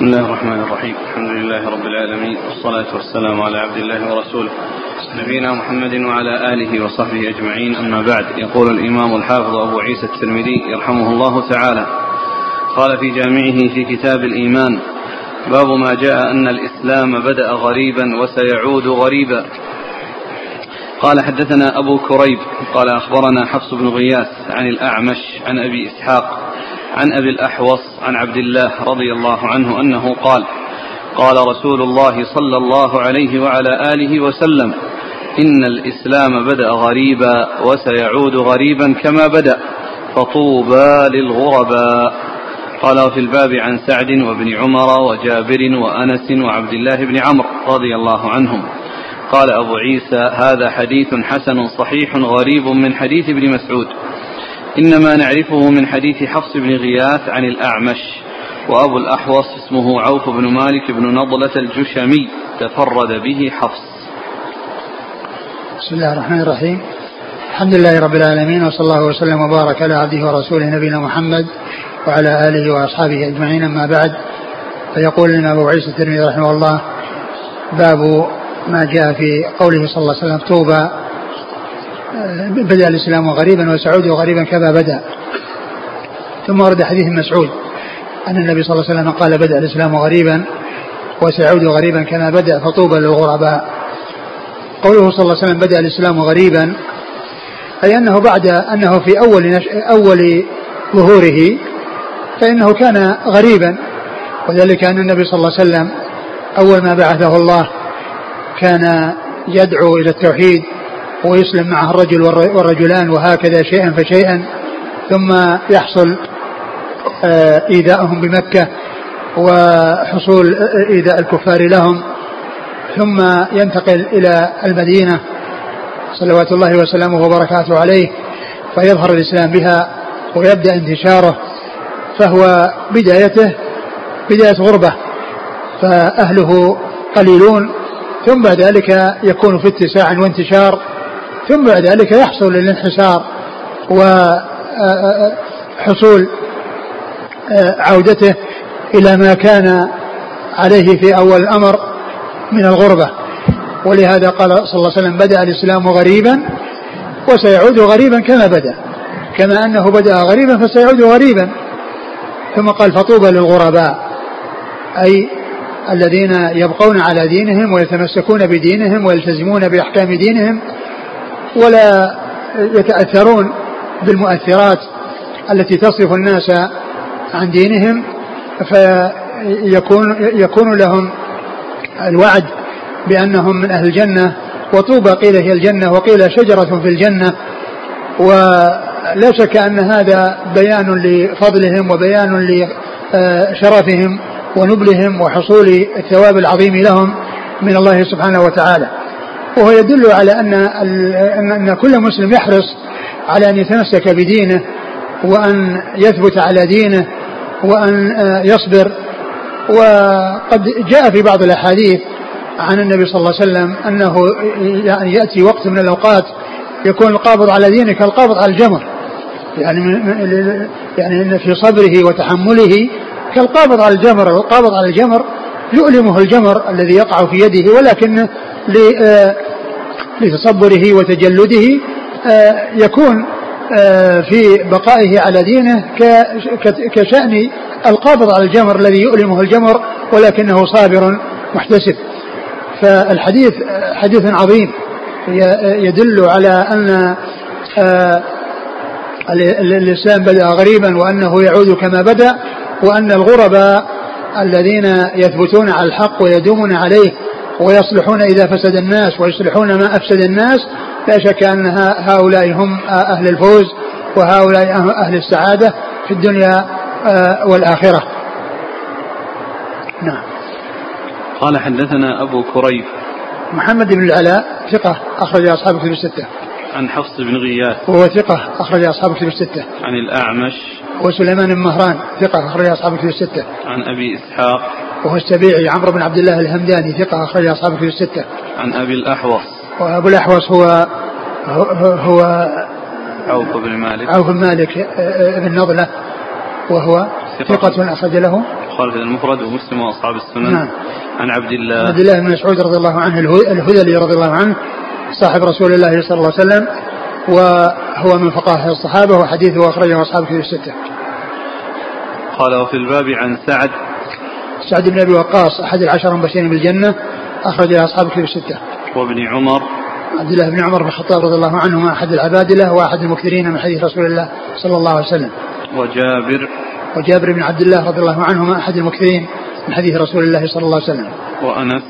بسم الله الرحمن الرحيم. الحمد لله رب العالمين. والصلاة والسلام على عبد الله ورسوله. نبينا محمد وعلى آله وصحبه أجمعين. أما بعد يقول الإمام الحافظ أبو عيسى الترمذي يرحمه الله تعالى قال في جامعه في كتاب الإيمان باب ما جاء أن الإسلام بدأ غريبا وسيعود غريبا. قال حدثنا أبو كريب. قال أخبرنا حفص بن غياث عن الأعمش عن أبي إسحاق عن أبي الأحوص عن عبد الله رضي الله عنه أنه قال قال رسول الله صلى الله عليه وعلى آله وسلم إن الإسلام بدأ غريبا وسيعود غريبا كما بدأ فطوبى للغرباء. قال وفي الباب عن سعد وابن عمر وجابر وأنس وعبد الله بن عمرو رضي الله عنهم. قال أبو عيسى هذا حديث حسن صحيح غريب من حديث ابن مسعود. إنما نعرفه من حديث حفص بن غياث عن الأعمش وأبو الأحوص اسمه عوف بن مالك بن نضلة الجشمي تفرد به حفص. بسم الله الرحمن الرحيم. الحمد لله رب العالمين وصلى الله وسلم وبارك على عبده ورسوله نبينا محمد وعلى آله وأصحابه أجمعين أما بعد. فيقول لنا أبو عيسى الترمذي رحمه الله باب ما جاء في قوله صلى الله عليه وسلم طوبى بدأ الإسلام غريبا وسعود غريبا كما بدأ. ثم ورد حديث مسعود أن النبي صلى الله عليه وسلم قال بدأ الإسلام غريبا وسيعود غريبا كما بدأ فطوبى للغرباء. قوله صلى الله عليه وسلم بدأ الإسلام غريبا أي أنه بعد أنه في أول نش... أول ظهوره فإنه كان غريبا. وذلك أن النبي صلى الله عليه وسلم أول ما بعثه الله كان يدعو إلى التوحيد ويسلم معه الرجل والرجلان وهكذا شيئا فشيئا ثم يحصل آه، إيذاءهم بمكة وحصول إيذاء الكفار لهم ثم ينتقل إلى المدينة صلوات الله وسلامه وبركاته عليه فيظهر الإسلام بها ويبدأ انتشاره فهو بدايته بداية غربة فأهله قليلون ثم بعد ذلك يكون في اتساع وانتشار ثم بعد ذلك يحصل الانحسار وحصول عودته إلى ما كان عليه في أول الأمر من الغربة. ولهذا قال صلى الله عليه وسلم بدأ الإسلام غريبا وسيعود غريبا كما بدأ. كما أنه بدأ غريبا فسيعود غريبا. ثم قال فطوبى للغرباء أي الذين يبقون على دينهم ويتمسكون بدينهم ويلتزمون بأحكام دينهم ولا يتأثرون بالمؤثرات التي تصرف الناس عن دينهم فيكون يكون لهم الوعد بأنهم من أهل الجنة. وطوبى قيل هي الجنة وقيل شجرة في الجنة. ولا شك أن هذا بيان لفضلهم وبيان لشرفهم ونبلهم وحصول الثواب العظيم لهم من الله سبحانه وتعالى. وهو يدل على أن أن كل مسلم يحرص على أن يتمسك بدينه وأن يثبت على دينه وأن يصبر. وقد جاء في بعض الأحاديث عن النبي صلى الله عليه وسلم أنه يعني يأتي وقت من الأوقات يكون القابض على دينه كالقابض على الجمر. يعني يعني في صبره وتحمله كالقابض على الجمر. القابض على الجمر يؤلمه الجمر الذي يقع في يده ولكن آه، لتصبره وتجلده آه، يكون آه، في بقائه على دينه كشأن القابض على الجمر الذي يؤلمه الجمر ولكنه صابر محتسب. فالحديث حديث عظيم. يدل على أن الإسلام بدأ غريبا وأنه يعود كما بدأ وأن الغرباء الذين يثبتون على الحق ويدومون عليه ويصلحون إذا فسد الناس ويصلحون ما أفسد الناس لا شك أن هؤلاء هم أهل الفوز وهؤلاء أهل السعادة في الدنيا آه، والآخرة. نعم. قال حدثنا أبو كريب. محمد بن العلاء ثقة أخرج أصحاب كتب الستة. عن حفص بن غياث. وهو ثقة أخرج أصحاب كتب الستة. عن الأعمش. وسليمان بن مهران ثقة أخرج أصحاب كتب الستة. عن أبي إسحاق. وهو السبيعي عمرو بن عبد الله الهمداني ثقة أخرج أصحاب كتب الستة. عن أبي الأحوص. وأبو الأحوص هو هو, هو عوف بن مالك. عوف بن مالك بن نضلة وهو ثقة. أخرج له. البخاري في المفرد ومسلم وأصحاب السنن. نعم. عن عبد الله. عبد الله بن مسعود رضي الله عنه الهذلي رضي الله عنه صاحب رسول الله صلى الله عليه وسلم وهو من فقهاء الصحابة وحديثه أخرجه أصحاب كتب الستة. قال وفي الباب عن سعد سعد بن أبي وقاص أحد العشر المبشرين بالجنة أخرج له أصحاب كتب الستة. وابن عمر. عبد الله بن عمر بن الخطاب رضي الله عنهما أحد العبادلة وأحد المكثرين من حديث رسول الله صلى الله عليه وسلم. وجابر. وجابر بن عبد الله رضي الله عنهما أحد المكثرين من حديث رسول الله صلى الله عليه وسلم. وأنس.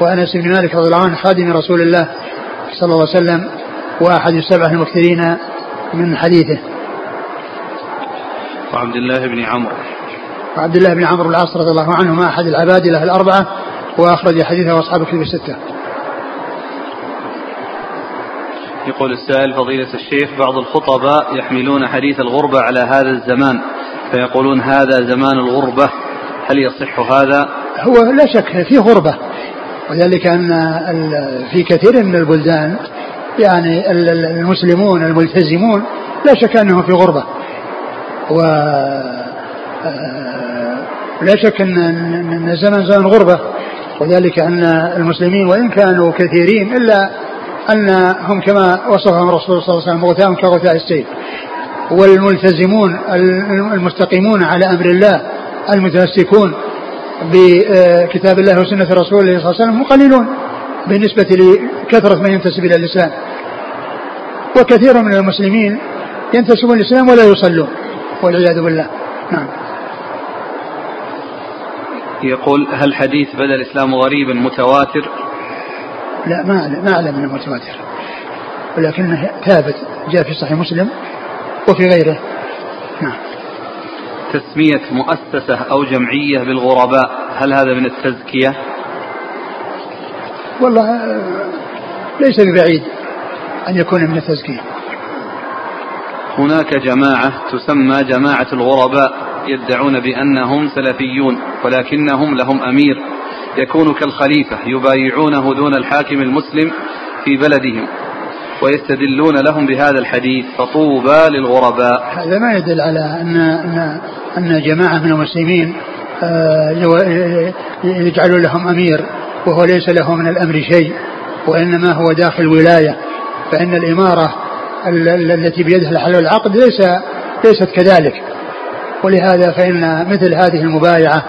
وأنس بن مالك رضي الله عنه خادم رسول الله صلى الله عليه وسلم وأحد السبعة المكثرين من حديثه. وعبد الله بن عمرو. وعبد الله بن عمرو العاص رضي الله عنهما أحد العبادلة الأربعة وأخرج حديثه أصحاب الكتب الستة يقول السائل فضيلة الشيخ بعض الخطباء يحملون حديث الغربة على هذا الزمان فيقولون هذا زمان الغربة هل يصح هذا؟ هو لا شك في غربة وذلك أن في كثير من البلدان يعني ال- ال- المسلمون الملتزمون لا شك أنهم في غربة و آه، لا شك أن- أن الزمن زمن غربة وذلك أن المسلمين وإن كانوا كثيرين إلا أنهم كما وصفهم الرسول صلى الله عليه وسلم غثاء كغثاء السيل والملتزمون المستقيمون على أمر الله المتمسكون بكتاب الله وسنة رسوله صلى الله عليه وسلم هم قليلون بالنسبة لكثرة من ينتسب إلى الإسلام. وكثير من المسلمين ينتسبون الإسلام ولا يصلون والعياذ بالله. نعم. يقول هل حديث بدا الإسلام غريبا متواتر؟ لا ما أعلم- ما أعلم أنه متواتر. ولكنه ثابت جاء في صحيح مسلم وفي غيره. نعم. تسمية مؤسسة أو جمعية بالغرباء هل هذا من التزكية؟ والله آه، ليس ببعيد أن يكون من التزكية. هناك جماعة تسمى جماعة الغرباء. يدعون بأنهم سلفيون ولكنهم لهم أمير يكون كالخليفة يبايعونه دون الحاكم المسلم في بلدهم ويستدلون لهم بهذا الحديث فطوبى للغرباء. هذا ما يدل على أن أن أن جماعة من المسلمين آه، يجعلوا لهم أمير وهو ليس له من الأمر شيء وإنما هو داخل ولاية فإن الإمارة ال- ال- التي بيدها الحل والعقد ليس ليست كذلك. ولهذا فإن مثل هذه المبايعة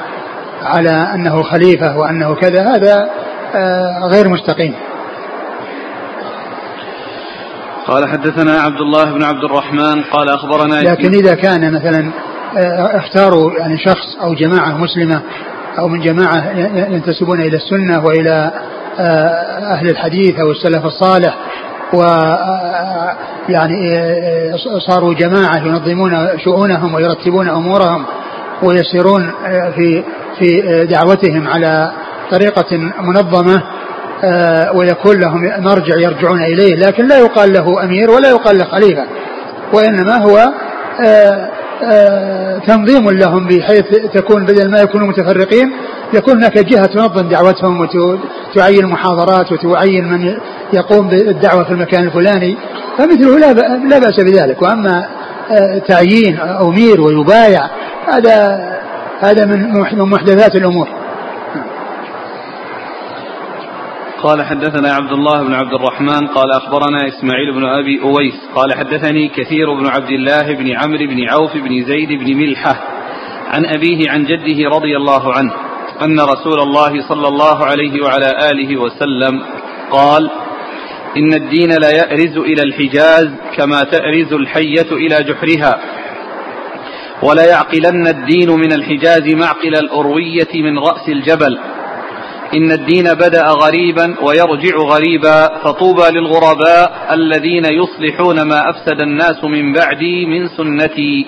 على أنه خليفة وأنه كذا هذا آه، غير مستقيم. قال حدثنا عبد الله بن عبد الرحمن قال أخبرنا لكن إذا كان مثلا آه، اختاروا يعني شخص أو جماعة مسلمة أو من جماعة ينتسبون إلى السنة وإلى آه، أهل الحديث أو السلف الصالح و يعني آه، صاروا جماعة ينظمون شؤونهم ويرتبون أمورهم ويسيرون آه، في في دعوتهم على طريقة منظمة آه، ويكون لهم مرجع يرجعون إليه لكن لا يقال له أمير ولا يقال له خليفة وإنما هو تنظيم لهم بحيث تكون بدل ما يكونوا متفرقين يكون هناك جهة تنظم دعوتهم وتعين محاضرات وتعين من يقوم بالدعوة في المكان الفلاني. فمثله لا بأس بذلك. وأما آه، تعيين أمير ويبايع هذا هذا من محدثات الأمور. قال حدثنا عبد الله بن عبد الرحمن قال أخبرنا إسماعيل بن أبي أويس قال حدثني كثير بن عبد الله بن عمرو بن عوف بن زيد بن ملحة عن أبيه عن جده رضي الله عنه أن رسول الله صلى الله عليه وعلى آله وسلم قال إن الدين لا يأرز إلى الحجاز كما تأرز الحية إلى جحرها ولا يعقلن الدين من الحجاز معقل الأروية من رأس الجبل إن الدين بدأ غريبا ويرجع غريبا فطوبى للغرباء الذين يصلحون ما أفسد الناس من بعدي من سنتي.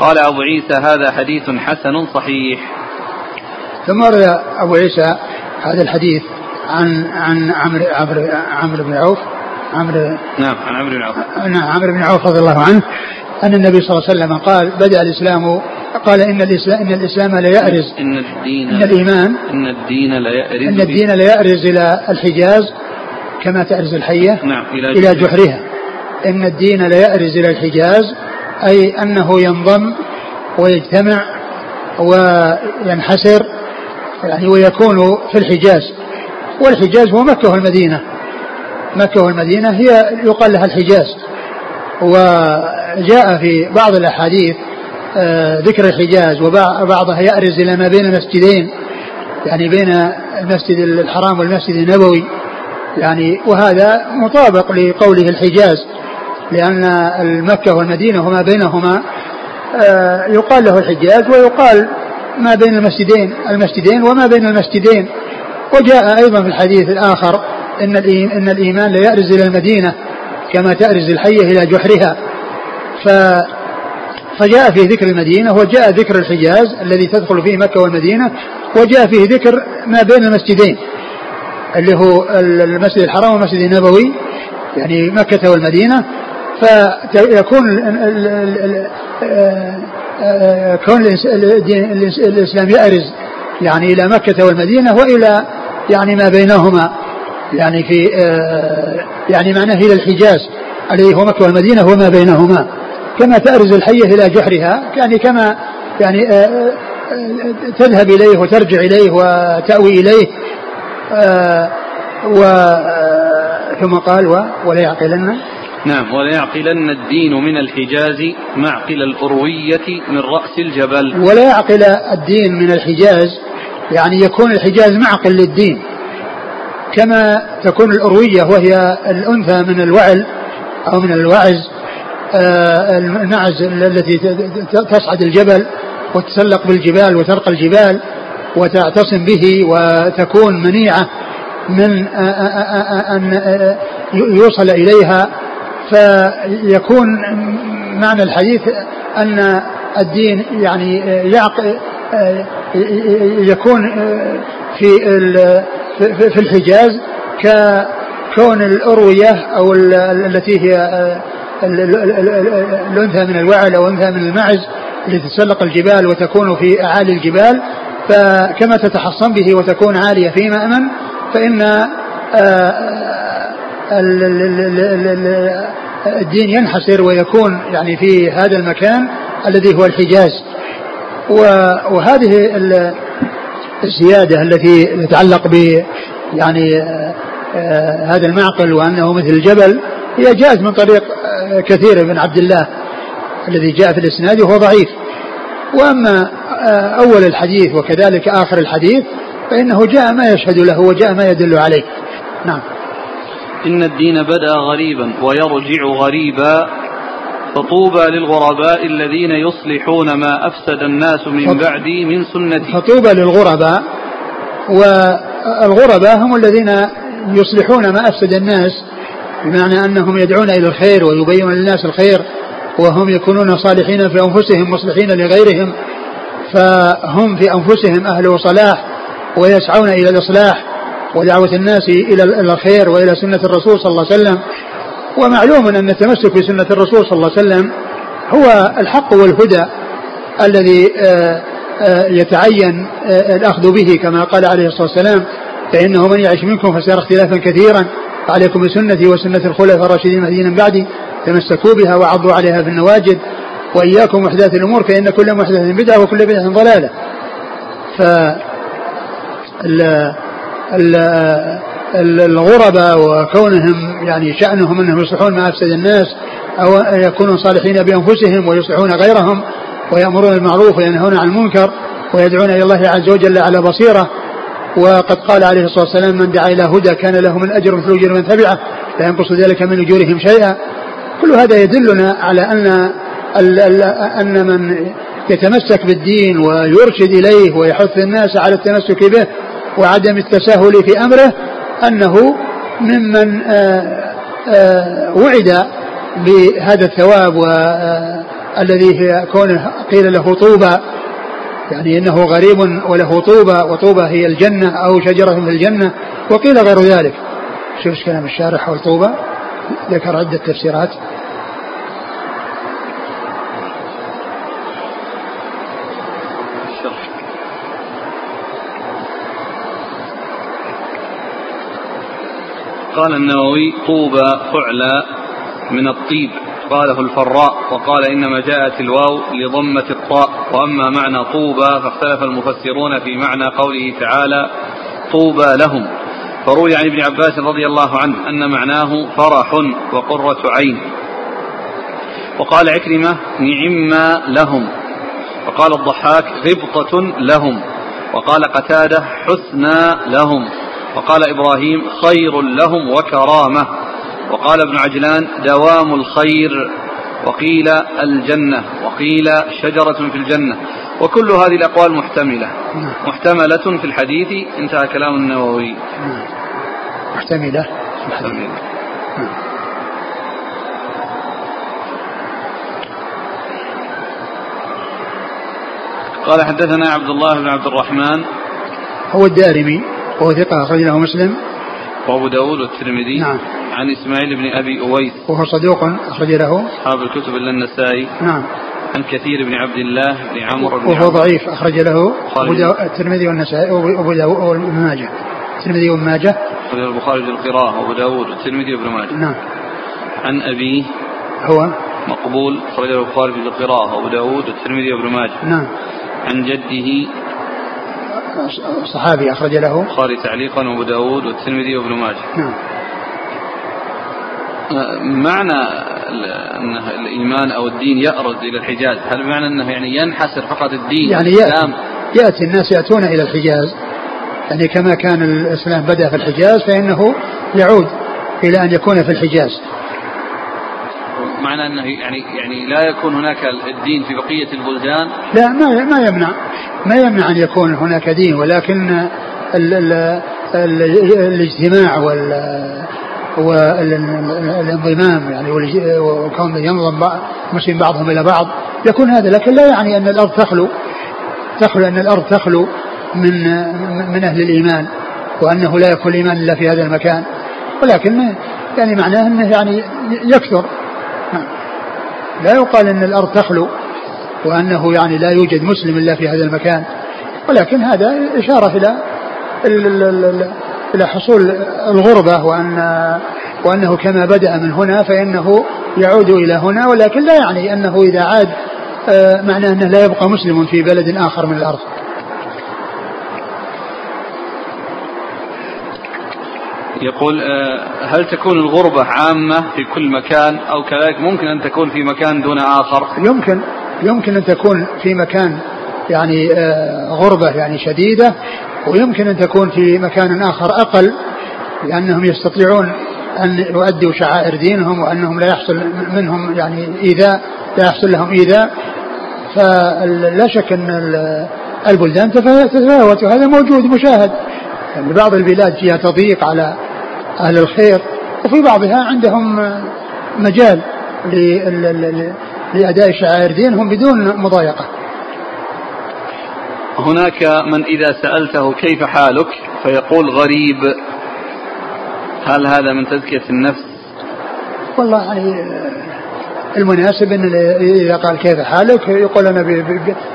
قال أبو عيسى هذا حديث حسن صحيح. ثم روى أبو عيسى هذا الحديث عن عن عمرو عمرو عمرو بن عوف عمرو نعم عن عمرو بن عوف. نعم عمرو بن عوف رضي الله عنه أن النبي صلى الله عليه وسلم قال بدأ الإسلام قال إن الإسلام إن الإسلام لا يأرز. إن الدين إن الإيمان إن الدين لا يأرز إن الدين لا يأرز إلى الحجاز كما تأرز الحية نعم إلى, إلى جحرها. إن الدين لا يأرز إلى الحجاز أي أنه ينضم ويجتمع وينحسر يعني ويكون في الحجاز. والحجاز هو مكة والمدينة. مكة والمدينة هي يقال لها الحجاز. وجاء في بعض الأحاديث آه، ذكر الحجاز وبعضها يأرز إلى ما بين المسجدين يعني بين المسجد الحرام والمسجد النبوي. يعني وهذا مطابق لقوله الحجاز لأن المكة والمدينة وما بينهما آه، يقال له الحجاز ويقال ما بين المسجدين المسجدين وما بين المسجدين. وجاء أيضا في الحديث الآخر إن الإيمان ليأرز إلى المدينة كما تأرز الحية إلى جحرها. ف فجاء فيه ذكر المدينة وجاء ذكر الحجاز الذي تدخل فيه مكة والمدينة وجاء فيه ذكر ما بين المسجدين اللي هو المسجد الحرام والمسجد النبوي يعني مكة والمدينة. فيكون كون الإسلام يأرز يعني إلى مكة والمدينة وإلى يعني ما بينهما يعني في يعني معناه إلى الحجاز الذي هو مكة والمدينة وما بينهما. كما تأرز الحية إلى جحرها يعني كما يعني تذهب إليه وترجع إليه وتأوي إليه و ثم قال ولا يعقلن نعم وليعقلن الدين من الحجاز معقل الأروية من رأس الجبل. ولا يعقل الدين من الحجاز يعني يكون الحجاز معقل للدين كما تكون الأروية وهي الأنثى من الوعل أو من الوعز. آه، المعز التي تصعد الجبل وتسلق بالجبال وترقى الجبال وتعتصم به وتكون منيعة من أن يوصل إليها. فيكون معنى الحديث أن الدين يعني يكون في في الحجاز ككون الأروية أو التي هي الأنثى من الوعل أو الأنثى من المعز التي تسلق الجبال وتكون في أعالي الجبال فكما تتحصن به وتكون عالية في مأمن فإن الدين ينحسر ويكون يعني في هذا المكان الذي هو الحجاز وهذه الزيادة التي تتعلق ب يعني آه، هذا المعقل وأنه مثل الجبل هي جاءت من طريق آه، كثير بن عبد الله الذي جاء في الإسناد وهو ضعيف. وأما آه، أول الحديث وكذلك آخر الحديث فإنه جاء ما يشهد له وجاء ما يدل عليه. نعم. إن الدين بدأ غريبا ويرجع غريبا فطوبى للغرباء الذين يصلحون ما أفسد الناس من بعدي من سنتي. فطوبى للغرباء والغرباء هم الذين يصلحون ما أفسد الناس بمعنى أنهم يدعون إلى الخير ويبينون للناس الخير وهم يكونون صالحين في أنفسهم مصلحين لغيرهم فهم في أنفسهم أهل صلاح ويسعون إلى الإصلاح ودعوة الناس إلى الخير وإلى سنة الرسول صلى الله عليه وسلم. ومعلوم أن التمسك بسنة الرسول صلى الله عليه وسلم هو الحق والهدى الذي آه، آه، يتعين آه، الأخذ به كما قال عليه الصلاة والسلام. فإنه من يعيش منكم فسيرى اختلافا كثيرا. عليكم بسنتي وسنة الخلفاء الراشدين المهديين من بعدي تمسكوا بها وعضوا عليها في النواجد وإياكم محدثات الأمور فإن كل محدثة بدعة وكل بدعة ضلالة. ف الغرباء وكونهم يعني شأنهم أنهم يصلحون ما أفسد الناس أو يكونوا صالحين بأنفسهم ويصلحون غيرهم ويأمرون بالمعروف وينهون عن المنكر ويدعون إلى الله عز وجل على بصيرة وقد قال عليه الصلاة والسلام من دعا إلى هدى كان له من أجر مثل أجر من تبعه لا ينقص ذلك من أجورهم شيئا. كل هذا يدلنا على أن أن من يتمسك بالدين ويرشد إليه ويحث الناس على التمسك به وعدم التساهل في أمره أنه ممن آه، آه، وعد بهذا الثواب الذي هي كونه قيل له طوبى يعني إنه غريب وله طوبى وطوبى هي الجنة أو شجرة في الجنة وقيل غير ذلك. شوف كلام الشارح حول طوبى. ذكر عدة تفسيرات. قال النووي طوبى فعلى من الطيب. قاله الفراء وقال إنما جاءت الواو لضمة الطاء وأما معنى طوبى فاختلف المفسرون في معنى قوله تعالى طوبى لهم. فروي عن ابن عباس رضي الله عنه أن معناه فرح وقرة عين. وقال عكرمة نعم لهم. وقال الضحاك غبطة لهم. وقال قتادة حسنى لهم. وقال إبراهيم خير لهم وكرامة. وقال ابن عجلان دوام الخير وقيل الجنة وقيل شجرة في الجنة. وكل هذه الأقوال محتملة. محتملة في الحديث انتهى كلام النووي. محتملة. محتملة. قال حدثنا عبد الله بن عبد الرحمن. هو الدارمي وهو ثقة أخرج له مسلم. وأبو داود والترمذي. نعم. عن إسماعيل بن أبي أويس. وهو صدوق أخرج له. أصحاب الكتب إلا النسائي نعم. عن كثير بن عبد الله بن عمرو بن وهو ضعيف أخرج له. الترمذي والنسائي وأبو داود وابن ماجه. الترمذي وابن ماجه. البخاري في القراءة وأبو داود. والترمذي وابن ماجه. نعم. عن أبيه. هو؟ مقبول. أخرج البخاري في القراءة وأبو داود. والترمذي وابن ماجه. نعم. عن جده. صحابي أخرج له. البخاري تعليقا وأبو داود. والترمذي وابن ماجه. نعم. معنى أن الإيمان أو الدين يأرز إلى الحجاز. هل بمعنى أنه يعني ينحسر فقط الدين يعني الإسلام يأتي الناس يأتون إلى الحجاز. يعني كما كان الإسلام بدأ في الحجاز فإنه يعود إلى أن يكون في الحجاز. معنى أنه يعني يعني لا يكون هناك الدين في بقية البلدان؟ لا ما ما يمنع. ما يمنع أن يكون هناك دين ولكن ال ال ال الاجتماع وال والانضمام يعني وكون ينضم مسلم بعضهم إلى بعض يكون هذا لكن لا يعني أن الأرض تخلو. تخلو أن الأرض تخلو من من أهل الإيمان وأنه لا يكون الإيمان إلا في هذا المكان. ولكن يعني معناه أنه يعني يكثر. لا يقال أن الأرض تخلو وأنه يعني لا يوجد مسلم إلا في هذا المكان. ولكن هذا إشارة إلى إلى حصول الغربة وأن وأنه كما بدأ من هنا فإنه يعود إلى هنا ولكن لا يعني أنه إذا عاد آه، معناه أنه لا يبقى مسلم في بلد آخر من الأرض. يقول آه، هل تكون الغربة عامة في كل مكان أو كذلك ممكن أن تكون في مكان دون آخر يمكن يمكن أن تكون في مكان يعني آه، غربة يعني شديدة ويمكن أن تكون في مكان آخر أقل لأنهم يستطيعون أن يؤدوا شعائر دينهم وأنهم لا يحصل منهم يعني إيذاء لا يحصل لهم إيذاء. فلا شك أن البلدان تتفاوت وهذا موجود مشاهد. يعني بعض البلاد فيها تضييق على أهل الخير وفي بعضها عندهم مجال لأداء شعائر دينهم بدون مضايقة. هناك من إذا سألته كيف حالك؟ فيقول غريب. هل هذا من تزكية النفس؟ والله يعني المناسب إن إذا قال كيف حالك يقول أنا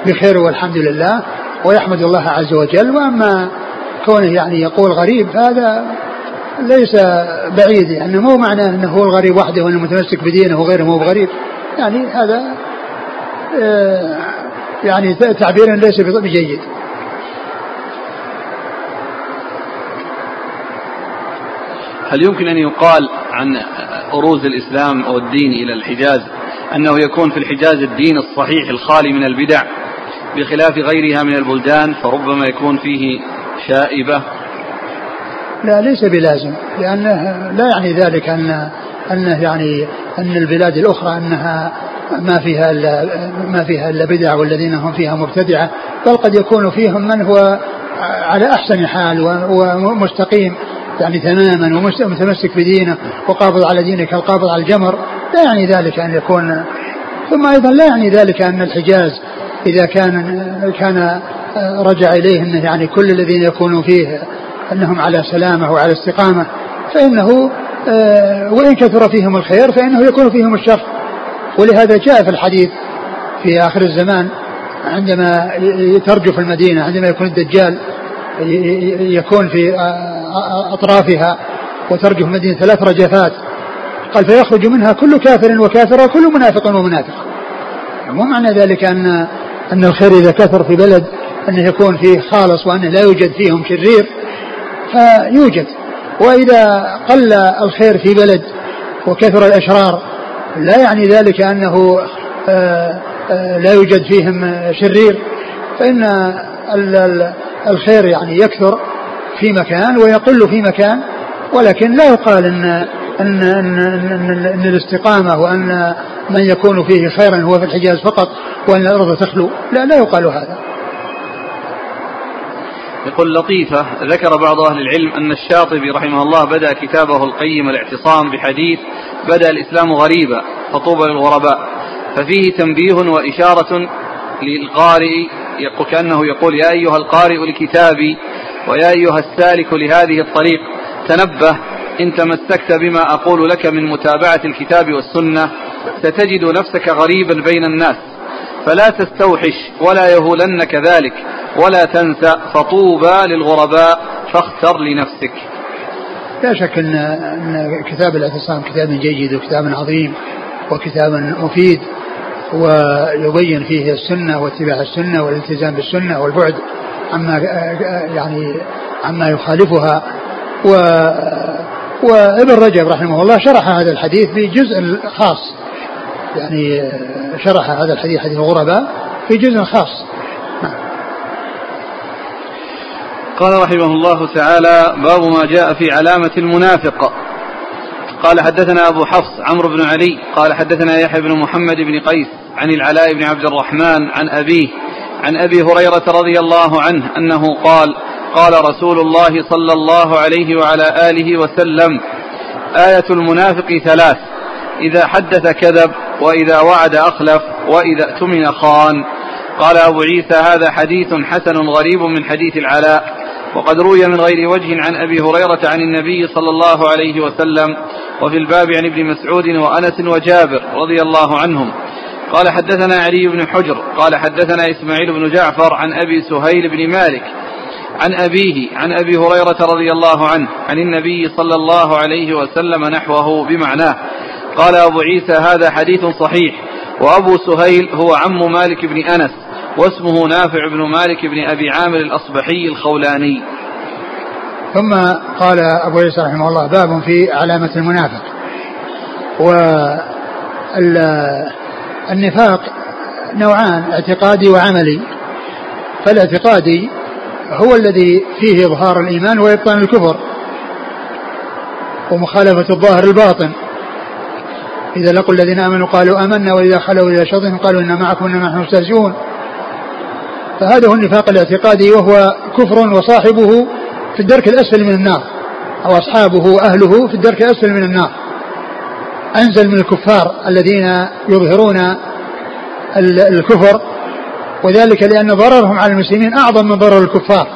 بخير والحمد لله ويحمد الله عز وجل. وأما كونه يعني يقول غريب هذا ليس بعيد يعني. مو معناه إنه هو الغريب وحده وإنه متمسك بدينه وغيره مو بغريب. يعني هذا آه، يعني تعبير ليس بجيد. هل يمكن أن يقال عن أروز الإسلام أو الدين إلى الحجاز؟ أنه يكون في الحجاز الدين الصحيح الخالي من البدع بخلاف غيرها من البلدان فربما يكون فيه شائبة. لا ليس بلازم لأنه لا يعني ذلك أن أنه يعني أن البلاد الأخرى أنها ما فيها إلا ما فيها إلا بدع والذين هم فيها مبتدعة بل قد يكون فيهم من هو على أحسن حال ومستقيم. يعني تماما ومتمسك بدينه وقابض على دينه كالقابض على الجمر لا يعني ذلك أن يكون ثم أيضا لا يعني ذلك أن الحجاز إذا كان كان رجع إليه أنه يعني كل الذين يكونوا فيه أنهم على سلامة وعلى استقامة فإنه آه، وإن كثر فيهم الخير فإنه يكون فيهم الشر. ولهذا جاء في الحديث في آخر الزمان عندما ترجف المدينة عندما يكون الدجال يكون في آه، أطرافها وترجف المدينة ثلاث رجفات قال فيخرج منها كل كافر وكافر وكل منافق ومنافق. مو معنى ذلك أن أن الخير إذا كثر في بلد أنه يكون فيه خالص وأنه لا يوجد فيهم شرير فيوجد. وإذا قل الخير في بلد وكثر الأشرار لا يعني ذلك أنه آه، آه، لا يوجد فيهم شرير. فإن الخير يعني يكثر في مكان ويقل في مكان ولكن لا يقال ان ان ان, إن, إن الاستقامة وأن من يكون فيه خيرا هو في الحجاز فقط وأن الأرض تخلو لا لا يقال هذا. يقول لطيفة ذكر بعض أهل العلم أن الشاطبي رحمه الله بدأ كتابه القيم الاعتصام بحديث بدأ الإسلام غريبا فطوبى للغرباء ففيه تنبيه وإشارة للقارئ كأنه يقول يا أيها القارئ لكتابي ويا أيها السالك لهذه الطريق تنبه إن تمسكت بما أقول لك من متابعة الكتاب والسنة ستجد نفسك غريبا بين الناس. فلا تستوحش ولا يهولنك ذلك ولا تنسى فطوبى للغرباء فاختر لنفسك. لا شك ان إن كتاب الاعتصام كتاب جيد وكتاب عظيم وكتاب مفيد ويبين فيه السنة واتباع السنة والالتزام بالسنة والبعد. عما يعني عما يخالفها. و وابن رجب رحمه الله شرح هذا الحديث في جزء خاص. يعني شرح هذا الحديث حديث الغرباء في جزء خاص. قال رحمه الله تعالى باب ما جاء في علامة المنافق. قال حدثنا أبو حفص عمرو بن علي قال حدثنا يحيى بن محمد بن قيس عن العلاء بن عبد الرحمن عن أبيه عن أبي هريرة رضي الله عنه أنه قال قال رسول الله صلى الله عليه وعلى آله وسلم آية المنافق ثلاث إذا حدث كذب وإذا وعد أخلف وإذا اؤتمن خان. قال أبو عيسى هذا حديث حسن غريب من حديث العلاء. وقد روي من غير وجه عن أبي هريرة عن النبي صلى الله عليه وسلم. وفي الباب عن ابن مسعود وأنس وجابر رضي الله عنهم. قال حدثنا علي بن حجر قال حدثنا إسماعيل بن جعفر عن أبي سهيل بن مالك عن أبيه عن أبي هريرة رضي الله عنه عن النبي صلى الله عليه وسلم نحوه بمعناه. قال أبو عيسى هذا حديث صحيح وأبو سهيل هو عم مالك بن أنس واسمه نافع بن مالك بن أبي عامر الأصبحي الخولاني. ثم قال أبو عيسى رحمه الله باب في علامة المنافق والنفاق نوعان اعتقادي وعملي. فالاعتقادي هو الذي فيه إظهار الإيمان وإبطان الكفر ومخالفة الظاهر الباطن. إذا لقوا الذين آمنوا قالوا آمنا وإذا خلوا إلى شرطهم قالوا إنا معكم إنما نحن مستهزئون. فهذا هو النفاق الاعتقادي وهو كفر وصاحبه في الدرك الأسفل من النار أو أصحابه وأهله في الدرك الأسفل من النار. أنزل من الكفار الذين يظهرون الكفر وذلك لأن ضررهم على المسلمين أعظم من ضرر الكفار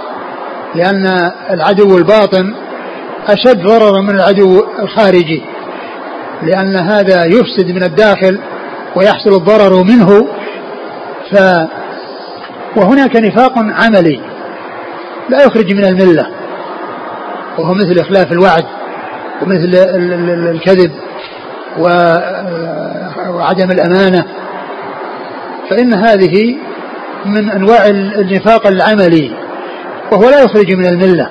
لأن العدو الباطن أشد ضررا من العدو الخارجي لأن هذا يفسد من الداخل ويحصل الضرر منه ف وهناك نفاق عملي لا يخرج من الملة وهو مثل إخلاف الوعد ومثل الكذب وعدم الأمانة. فإن هذه من أنواع النفاق العملي وهو لا يخرج من الملة.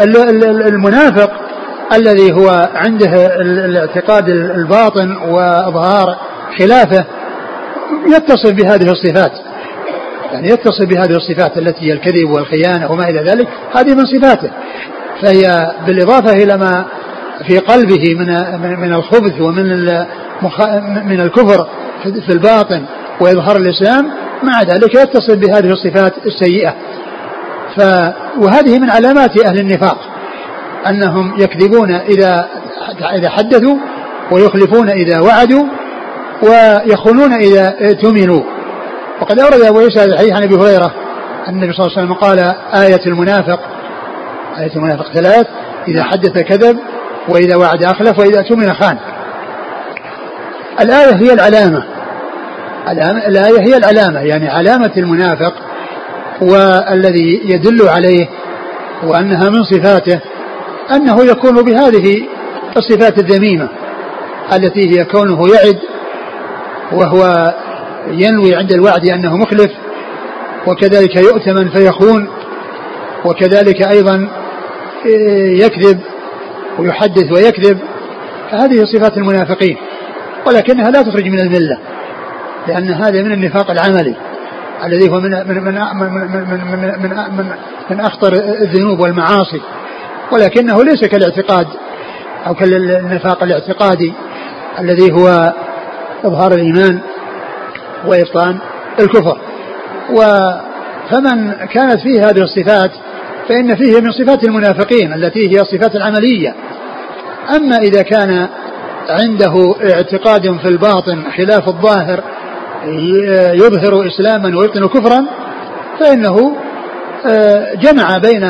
والمنافق الذي هو عنده الاعتقاد الباطن وإظهار خلافه يتصف بهذه الصفات. يعني يتصف بهذه الصفات التي هي الكذب والخيانة وما إلى ذلك هذه من صفاته. فهي بالإضافة إلى ما في قلبه من من الخبث ومن من الكفر في الباطن وإظهار الإسلام مع ذلك يتصف بهذه الصفات السيئة. ف وهذه من علامات أهل النفاق أنهم يكذبون إذا إذا حدثوا ويخلفون إذا وعدوا ويخونون إذا اؤتمنوا. وقد أورد أبو عيسى الحديث عن أبي هريرة أن النبي صلى الله عليه وسلم قال آية المنافق آية المنافق ثلاث إذا حدث كذب وإذا وعد أخلف وإذا اؤتمن خان. الآية هي العلامة. الآية هي العلامة يعني علامة المنافق والذي يدل عليه وأنها من صفاته أنه يكون بهذه الصفات الذميمة التي هي كونه يعد وهو ينوي عند الوعد أنه مخلف وكذلك يؤتمن فيخون وكذلك أيضا يكذب ويحدث ويكذب فهذه صفات المنافقين ولكنها لا تخرج من الملة لأن هذا من النفاق العملي الذي هو من من من من من من, من, من, من أخطر الذنوب والمعاصي ولكنه ليس كالاعتقاد أو كالنفاق الاعتقادي الذي هو إظهار الإيمان وإبطان الكفر و فمن كانت فيه هذه الصفات فإن فيه من صفات المنافقين التي هي الصفات العملية أما إذا كان عنده اعتقاد في الباطن خلاف الظاهر يظهر إسلاما ويبطن كفرا فإنه آه، جمع بين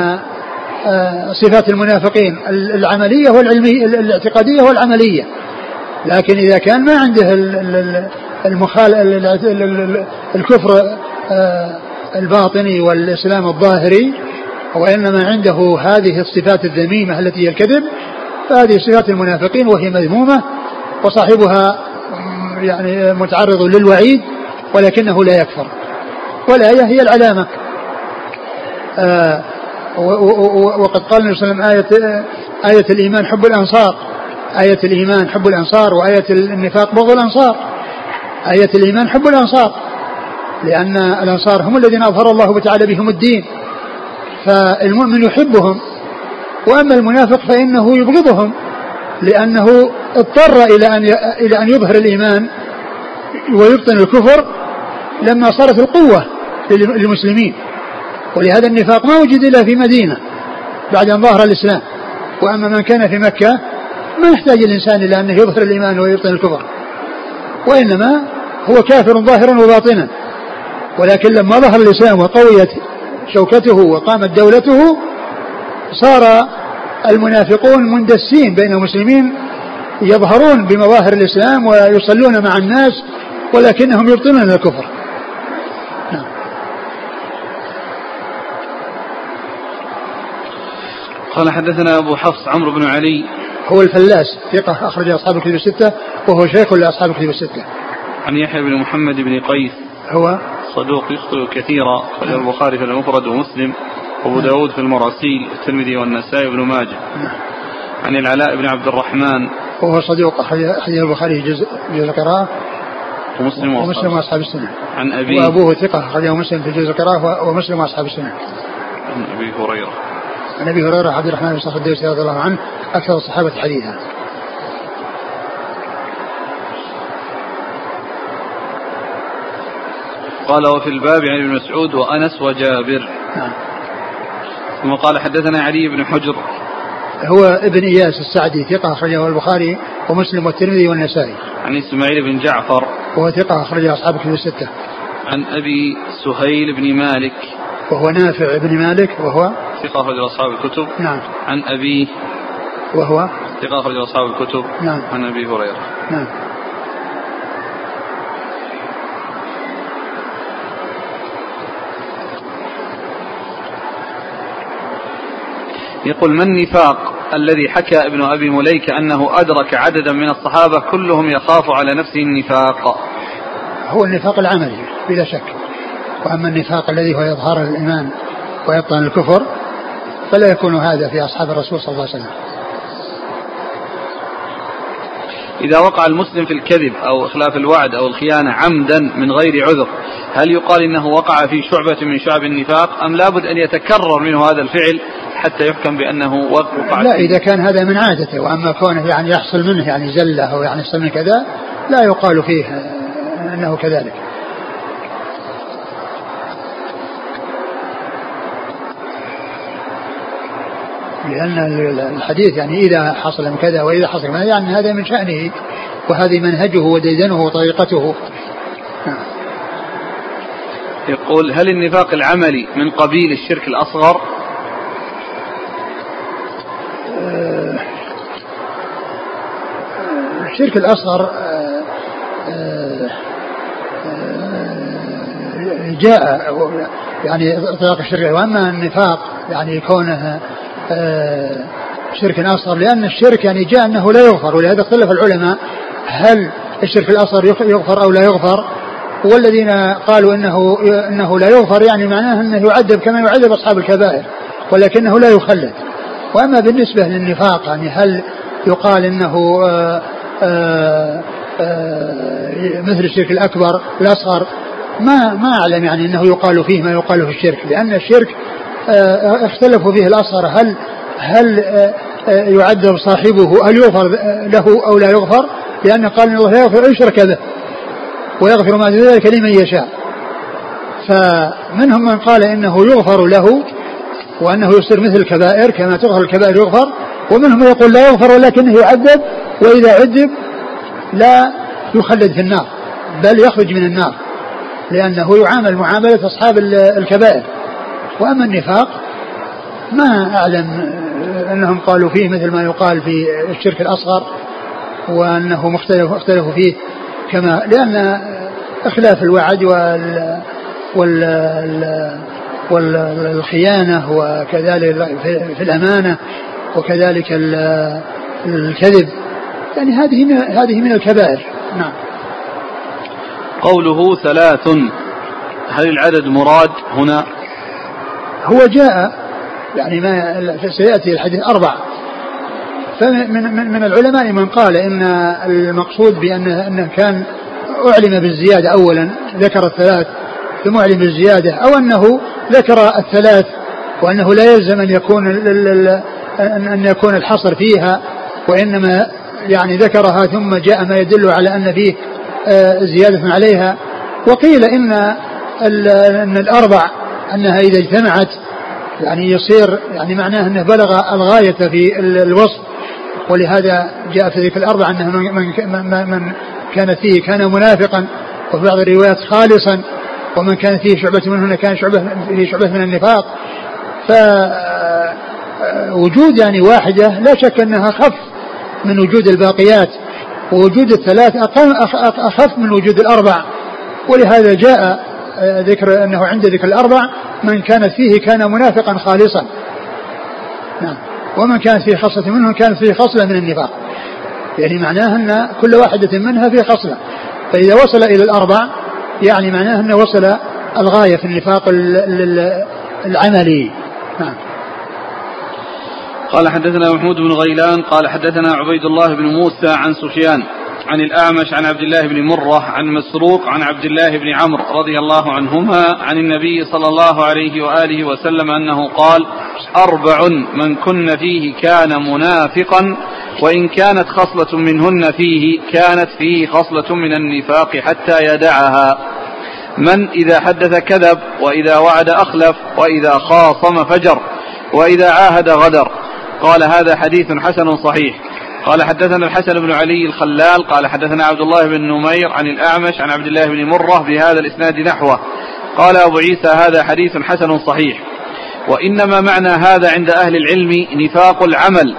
آه، صفات المنافقين العملية والعلمية الاعتقادية والعملية. لكن إذا كان ما عنده المخال الكفر آه، الباطني والإسلام الظاهري وإنما عنده هذه الصفات الذميمة التي هي الكذب فهذه صفات المنافقين وهي مذمومة وصاحبها يعني متعرض للوعيد ولكنه لا يكفر. والآية هي العلامة. آه وقد قال النبي صلى الله عليه وسلم آية, آية الإيمان حب الأنصار. آية الإيمان حب الأنصار وآية النفاق بغض الأنصار. آية الإيمان حب الأنصار. لأن الأنصار هم الذين أظهر الله تعالى بهم الدين. فالمؤمن يحبهم. وأما المنافق فإنه يبغضهم لأنه اضطر إلى أن إلى أن يظهر الإيمان ويبطن الكفر لما صارت القوة للمسلمين. ولهذا النفاق ما وجد إلا في مدينة بعد أن ظهر الإسلام. وأما من كان في مكة ما يحتاج الإنسان إلى أنه يظهر الإيمان ويبطن الكفر. وإنما هو كافر ظاهرا وباطنا. ولكن لما ظهر الإسلام وقويت شوكته وقامت دولته صار المنافقون مندسين بين المسلمين يظهرون بمظاهر الإسلام ويصلون مع الناس ولكنهم يبطنون الكفر. نعم. قال حدثنا أبو حفص عمرو بن علي. هو الفلاس ثقة أخرج أصحاب الكتب الستة وهو شيخ لأصحاب الكتب الستة. عن يحيى بن محمد بن قيس. هو؟ صدوق يخطئ كثيرا أخرج البخاري في المفرد ومسلم. وابو داود في المراسيل والترمذي والنسائي وابن ماجه. عن العلاء بن عبد الرحمن. وهو صدوق أخرج البخاري جزء جزء القراءة. ومسلم ومسلم وأصحاب السنة. عن ابي وأبوه ثقة أخرجه مسلم في جزء القراءة ومسلم وأصحاب السنة. عن أبي هريرة. عن أبي هريرة عبد الرحمن بن صخر الدوسي رضي الله عنه أكثر الصحابة حديثا. قال وفي الباب عن ابن مسعود وأنس وجابر. نعم. ثم قال حدثنا علي بن حجر هو ابن إياس السعدي ثقة أخرجه البخاري ومسلم والترمذي والنسائي. عن إسماعيل بن جعفر وهو ثقة أخرجه اصحاب كتب الستة. عن أبي سهيل بن مالك وهو نافع بن مالك وهو ثقة اخرج أصحاب الكتب. نعم. عن ابيه وهو ثقة اخرج أصحاب الكتب. نعم. عن أبي هريرة. نعم. يقول ما النفاق الذي حكى ابن أبي مليكة أنه أدرك عددا من الصحابة كلهم يخاف على نفسه النفاق؟ هو النفاق العملي بلا شك. وأما النفاق الذي هو إظهار الإيمان وإبطان الكفر فلا يكون هذا في أصحاب الرسول صلى الله عليه وسلم. إذا وقع المسلم في الكذب أو إخلاف الوعد أو الخيانة عمدا من غير عذر هل يقال إنه وقع في شعبة من شعب النفاق أم لابد أن يتكرر منه هذا الفعل حتى يحكم بأنه وقع لا إذا كان هذا من عادته وأما كونه يعني يحصل منه يعني زلة أو يعني يحصل منه كذا لا يقال فيه أنه كذلك. لأن الحديث يعني إذا حصل من كذا وإذا حصل من يعني هذا من شأنه وهذه منهجه وديدنه وطريقته. يقول هل النفاق العملي من قبيل الشرك الأصغر؟ الشرك الأصغر آه، آه، جاء يعني اطلاق الشرك. وأما النفاق يعني كونه آه، شرك أصغر لأن الشرك يعني جاء أنه لا يغفر ولهذا اختلف العلماء هل الشرك الأصغر يغفر أو لا يغفر. والذين قالوا إنه إنه لا يغفر يعني معناه أنه يعذب كما يعذب أصحاب الكبائر ولكنه لا يخلد. وأما بالنسبة للنفاق يعني هل يقال إنه آآ آآ آآ مثل الشرك الأكبر الأصغر؟ ما ما أعلم يعني أنه يقال فيه ما يقال في الشرك لأن الشرك اختلفوا فيه الاصغر هل هل يعذب صاحبه هل يغفر له أو لا يغفر؟ لأن قال الله لا يغفر يشرك به ويغفر ما دون ذلك لمن يشاء. فمنهم من قال إنه يغفر له وأنه يصير مثل الكبائر كما تغفر الكبائر يغفر. ومنهم من يقول لا يغفر ولكنه يعذب وإذا عذب لا يخلد في النار بل يخرج من النار لأنه يعامل معاملة أصحاب الكبائر. وأما النفاق ما أعلم أنهم قالوا فيه مثل ما يقال في الشرك الأصغر وأنه مختلف اختلفوا فيه كما لأن إخلاف الوعد وال وال والخيانة وكذلك في الأمانة وكذلك الكذب يعني هذه من هذه من الكبائر نعم قوله ثلاث هل العدد مراد هنا؟ هو جاء يعني ما سيأتي الحديث أربع. فمن من العلماء من قال إن المقصود بأنه أنه كان أعلم بالزيادة اولا ذكر الثلاث ثم أعلم بالزيادة أو أنه ذكر الثلاث وأنه لا يلزم أن يكون أن يكون الحصر فيها وإنما يعني ذكرها ثم جاء ما يدل على أن فيه آه، زيادة عليها. وقيل إن إن الأربع أنها إذا اجتمعت يعني يصير يعني معناه أنه بلغ الغاية في الوصف. ولهذا جاء في ذكر الأربعة أنه من, من كان فيه كان منافقا وفي بعض الروايات خالصا ومن كان فيه شعبة منهن كان شعبة فيه شعبة من النفاق. فوجود يعني واحدة لا شك أنها أخف من وجود الباقيات ووجود الثلاث أخف من وجود الأربع. ولهذا جاء ذكر أنه عند ذكر الأربع من كانت فيه كان منافقا خالصا. نعم. ومن كانت فيه خصلة منهم كانت فيه خصلة من النفاق. يعني معناه أن كل واحدة منها فيه خصلة. فإذا وصل إلى الأربع يعني معناه أنه وصل الغاية في النفاق العملي. نعم. قال حدثنا محمود بن غيلان قال حدثنا عبيد الله بن موسى عن سفيان عن الأعمش عن عبد الله بن مرة عن مسروق عن عبد الله بن عمرو رضي الله عنهما عن النبي صلى الله عليه وآله وسلم أنه قال أربع من كن فيه كان منافقا وإن كانت خصلة منهن فيه كانت فيه خصلة من النفاق حتى يدعها. من إذا حدث كذب وإذا وعد أخلف وإذا خاصم فجر وإذا عاهد غدر. قال هذا حديث حسن صحيح. قال حدثنا الحسن بن علي الخلال قال حدثنا عبد الله بن نمير عن الأعمش عن عبد الله بن مرة بهذا الإسناد نحوه. قال أبو عيسى هذا حديث حسن صحيح. وإنما معنى هذا عند أهل العلم نفاق العمل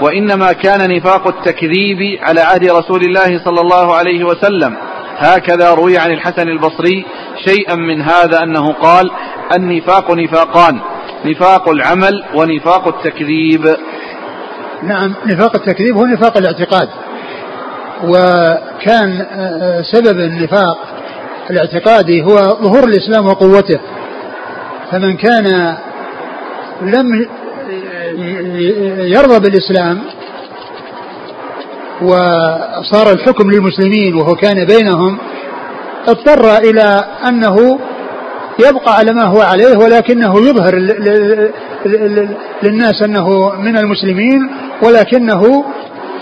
وإنما كان نفاق التكذيب على عهد رسول الله صلى الله عليه وسلم. هكذا روي عن الحسن البصري شيئا من هذا أنه قال النفاق نفاقان نفاق العمل ونفاق التكذيب. نعم نفاق التكذيب هو نفاق الاعتقاد. وكان آه، سبب النفاق الاعتقادي هو ظهور الإسلام وقوته. فمن كان لم يرضى بالإسلام وصار الحكم للمسلمين وهو كان بينهم اضطر إلى أنه يبقى على ما هو عليه ولكنه يظهر للناس أنه من المسلمين ولكنه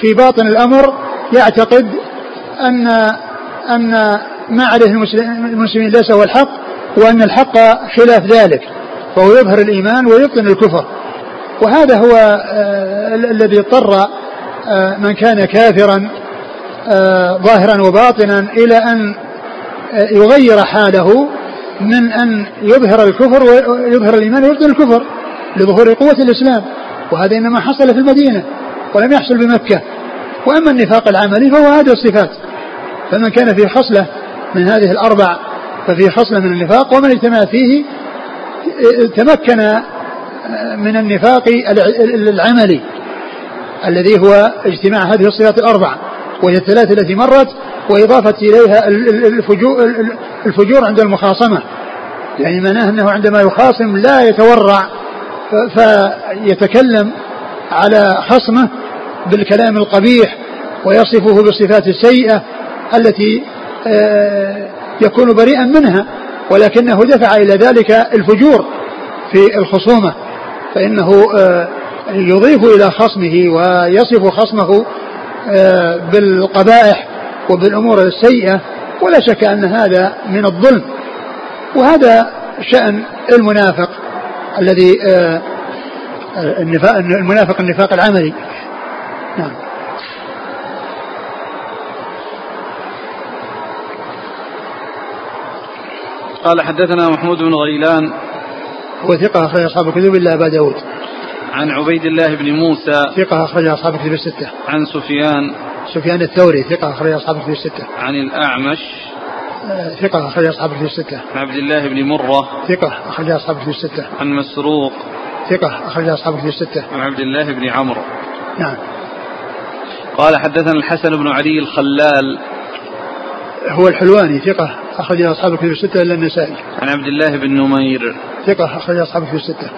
في باطن الأمر يعتقد أن أن ما عليه المسلمين ليس هو الحق وأن الحق خلاف ذلك فهو يظهر الإيمان ويبطن الكفر. وهذا هو آه الذي اضطر آه من كان كافرا آه ظاهرا وباطنا إلى أن يغير حاله من أن يظهر الكفر ويظهر الإيمان ويبطن الكفر لظهور قوة الإسلام. وهذا إنما حصل في المدينة. ولم يحصل بمكة. وأما النفاق العملي فهو هذه الصفات. فمن كان في خصلة من هذه الأربع ففي خصلة من النفاق ومن اجتمع فيه تمكن من النفاق العملي الذي هو اجتماع هذه الصفات الأربع. وهي الثلاث التي مرت وإضافة إليها الفجور, الفجور عند المخاصمة. يعني معناه أنه عندما يخاصم لا يتورع فيتكلم على خصمه بالكلام القبيح ويصفه بالصفات السيئة التي آه، يكون بريئا منها ولكنه دفع إلى ذلك الفجور في الخصومة فإنه آه، يضيف إلى خصمه ويصف خصمه آه، بالقبائح وبالأمور السيئة ولا شك أن هذا من الظلم. وهذا شأن المنافق الذي النفاق المنافق النفاق العملي. نعم. قال حدثنا محمود بن غيلان. هو ثقة أخرج أصحاب الكتب إلا أبا داود. عن عبيد الله بن موسى. ثقة أخرج أصحاب الكتب الستة. عن سفيان. سفيان الثوري ثقة أخرج أصحاب الكتب الستة. عن الأعمش. آه، ثقة أخرج أصحاب الكتب الستة. عن عبد الله بن مرة. ثقة أخرج أصحاب الكتب الستة. عن مسروق. ثقة أخرج أصحاب الكتب الستة. عن عبد الله بن عمرو. نعم. قال حدثنا الحسن بن علي الخلال هو الحلواني ثقة أخرج أصحاب الكتب الستة إلا النسائي. عن عبد الله بن نمير ثقة أخرج أصحاب الكتب الستة.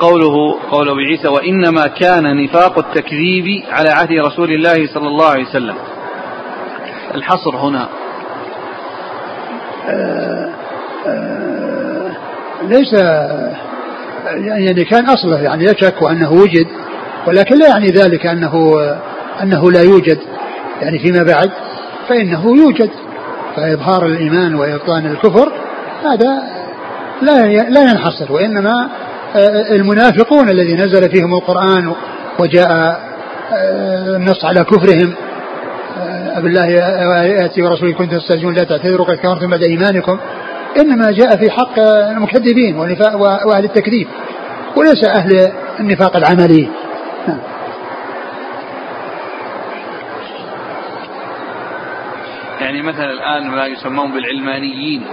قوله قول أبي عيسى وإنما كان نفاق التكذيب على عهد رسول الله صلى الله عليه وسلم. الحصر هنا. آه آه ليس يعني كان أصله يعني لا شك أنه وجد ولكن لا يعني ذلك أنه أنه لا يوجد يعني فيما بعد فإنه يوجد فإظهار الإيمان وإبطان الكفر هذا لا لا ينحصر وإنما آه، المنافقون الذي نزل فيهم القرآن وجاء آه، النص على كفرهم آه، بالله ياتي ورسوله كنتم تستهزئون لا تعتذروا قد كفرتم بعد إيمانكم. إنما جاء في حق المكذبين وأهل التكذيب وليس أهل النفاق العملي. نعم. يعني مثلا الآن ما يسمون بالعلمانيين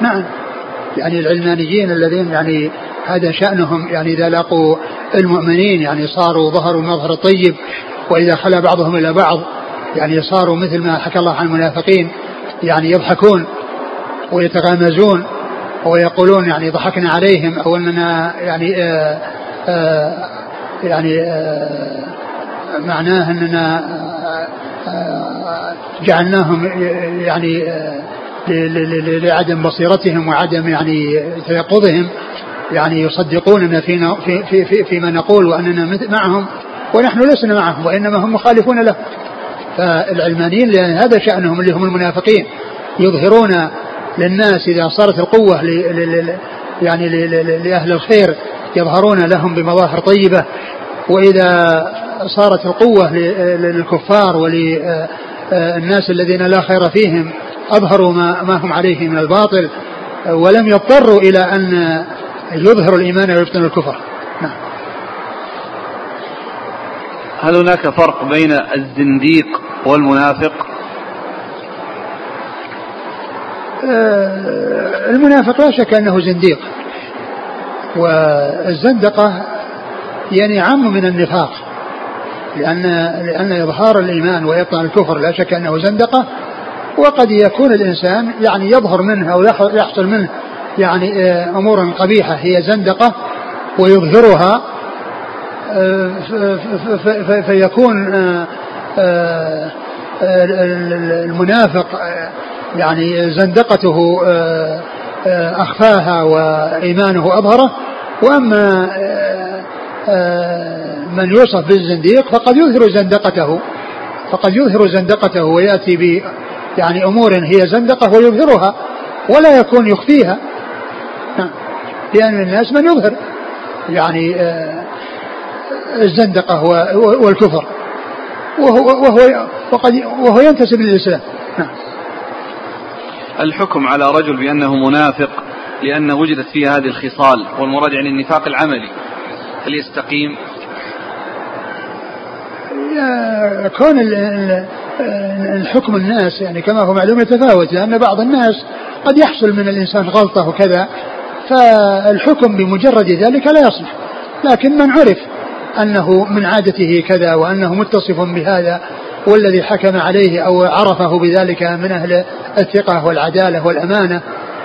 نعم يعني العلمانيين الذين يعني هذا شأنهم يعني إذا لاقوا المؤمنين يعني صاروا ظهروا المظهر الطيب وإذا خلا بعضهم إلى بعض يعني صاروا مثل ما حكى الله عن المنافقين يعني يضحكون ويتغامزون ويقولون يعني ضحكنا عليهم أو أننا يعني آه، يعني آآ آه، معناه أننا جعلناهم يعني لعدم بصيرتهم وعدم يعني تيقظهم يعني يصدقوننا فينا في في في فيما نقول وأننا معهم ونحن لسنا معهم وإنما هم مخالفون له. فالعلمانيين لأن هذا شأنهم اللي هم المنافقين يظهرون للناس إذا صارت القوة يعني لأهل الخير يظهرون لهم بمظاهر طيبة وإذا صارت القوة للكفار وللناس الذين لا خير فيهم أظهروا ما, هم عليه من الباطل ولم يضطروا إلى أن يظهروا الإيمان ويبطنوا الكفر. نعم. هل هناك فرق بين الزنديق والمنافق؟ آه، المنافق لا شك أنه زنديق. والزندقة يعني عم من النفاق لأن لأن إظهار الإيمان وإبطال الكفر لا شك أنه زندقة وقد يكون الإنسان يعني يظهر منه أو يحصل منه يعني آه، أمور قبيحة هي زندقة ويظهرها آه، فيكون آه، المنافق يعني زندقته أخفاها وإيمانه أظهره وأما من يوصف بالزنديق فقد يظهر زندقته فقد يظهر زندقته ويأتي ب يعني أمور هي زندقة ويظهرها ولا يكون يخفيها نعم. لأن الناس من يظهر يعني آه، الزندقة والكفر وهو وهو وقد وهو ينتسب للإسلام نعم. الحكم على رجل بأنه منافق لأن وجدت فيه هذه الخصال والمراد يعني النفاق العملي. هل يستقيم؟ كون الحكم الناس يعني كما هو معلوم يتفاوت لأن بعض الناس قد يحصل من الإنسان غلطة وكذا فالحكم بمجرد ذلك لا يصلح. لكن من عرف أنه من عادته كذا وأنه متصف بهذا والذي حكم عليه أو عرفه بذلك من أهل الثقة والعدالة والأمانة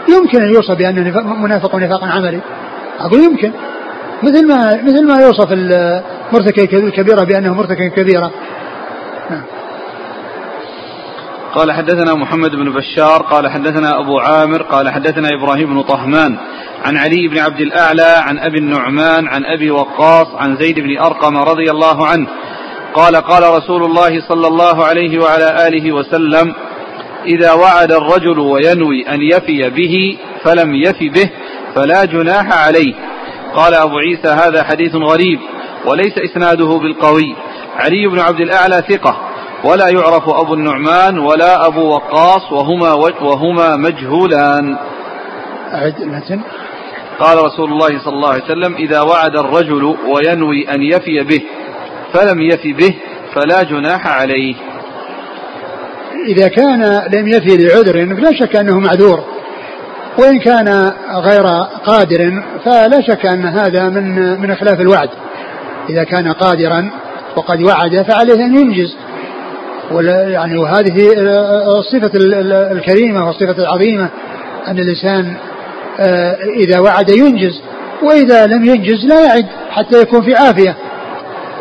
يمكن أن يوصف بأنه منافق نفاقا عملي أقول يمكن مثل ما مثل ما يوصف المرتكب الكبيرة بأنه مرتكب كبيرة. قال حدثنا محمد بن بشار قال حدثنا أبو عامر قال حدثنا إبراهيم بن طهمان عن علي بن عبد الأعلى عن أبي النعمان عن أبي وقاص عن زيد بن أرقم رضي الله عنه قال قال رسول الله صلى الله عليه وعلى آله وسلم إذا وعد الرجل وينوي أن يفي به فلم يف به فلا جناح عليه. قال أبو عيسى هذا حديث غريب وليس إسناده بالقوي. علي بن عبد الأعلى ثقة ولا يعرف أبو النعمان ولا أبو وقاص وهما وهما مجهولان. أعد المتن قال رسول الله صلى الله عليه وسلم إذا وعد الرجل وينوي أن يفي به فلم يف به فلا جناح عليه. إذا كان لم يفي لعذر فلا شك أنه معذور. وإن كان غير قادر فلا شك أن هذا من من إخلاف الوعد. إذا كان قادرا وقد وعد فعليه أن ينجز. يعني وهذه الصفة الكريمة والصفة العظيمة أن الإنسان آه، إذا وعد ينجز. وإذا لم ينجز لا يعد حتى يكون في عافية.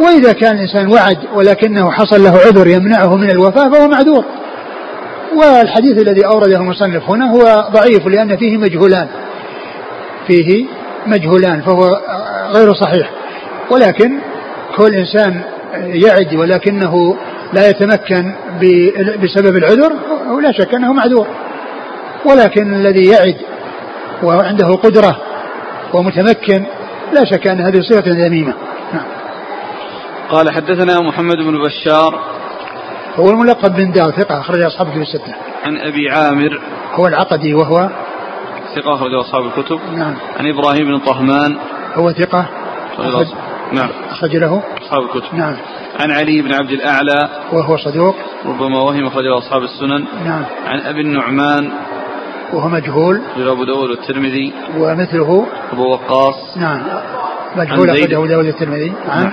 وإذا كان الإنسان وعد ولكنه حصل له عذر يمنعه من الوفاء فهو معذور. والحديث الذي أورده المصنف هنا هو ضعيف لأن فيه مجهولان. فيه مجهولان فهو غير صحيح. ولكن كل إنسان يعد ولكنه لا يتمكن بسبب العذر لا شك أنه معذور. ولكن الذي يعد وعنده قدرة ومتمكن لا شك أن هذه صفة ذميمة. قال حدثنا محمد بن بشار هو الملقب بن داو ثقة أخرج أصحاب الكتب الستة. عن أبي عامر هو العقدي وهو ثقة أخرج أصحاب الكتب. نعم. عن إبراهيم بن طهمان هو ثقة. أخرج نعم. أخرج له أصحاب الكتب. نعم. عن علي بن عبد الأعلى وهو صدوق. ربما وهم أخرج أصحاب السنن. نعم. عن أبي النعمان وهو مجهول. أبو داود والترمذي. ومثله. أبو وقاص. نعم. مجهول أخرجه أبو داود والترمذي. عن نعم.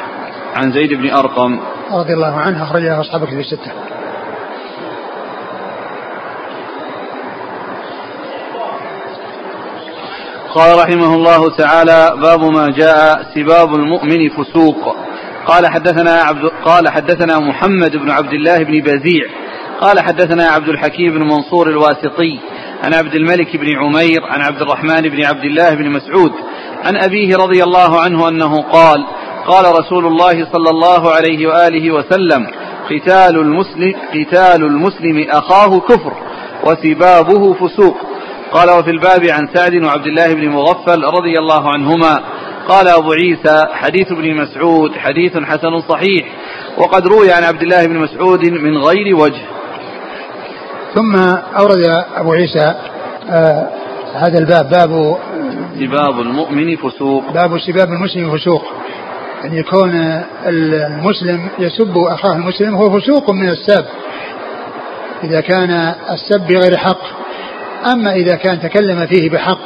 عن زيد بن أرقم. رضي الله عنه أخرجه أصحاب الكتب الستة. قال رحمه الله تعالى باب ما جاء سباب المؤمن فسوق. قال حدثنا عبد قال حدثنا محمد بن عبد الله بن بزيع. قال حدثنا عبد الحكيم بن منصور الواسطي. عن عبد الملك بن عمير عن عبد الرحمن بن عبد الله بن مسعود. عن أبيه رضي الله عنه أنه قال قال رسول الله صلى الله عليه وآله وسلم قتال المسلم قتال المسلم أخاه كفر وسبابه فسوق. قال وفي الباب عن سعد وعبد الله بن مغفل رضي الله عنهما قال أبو عيسى حديث ابن مسعود حديث حسن صحيح وقد روي عن عبد الله بن مسعود من غير وجه. ثم أورد أبو عيسى آه هذا الباب باب سباب المؤمن فسوق. باب سباب المسلم فسوق. أن يكون المسلم يسب أخاه المسلم هو فسوق من السب إذا كان السب بغير حق. أما إذا كان تكلم فيه بحق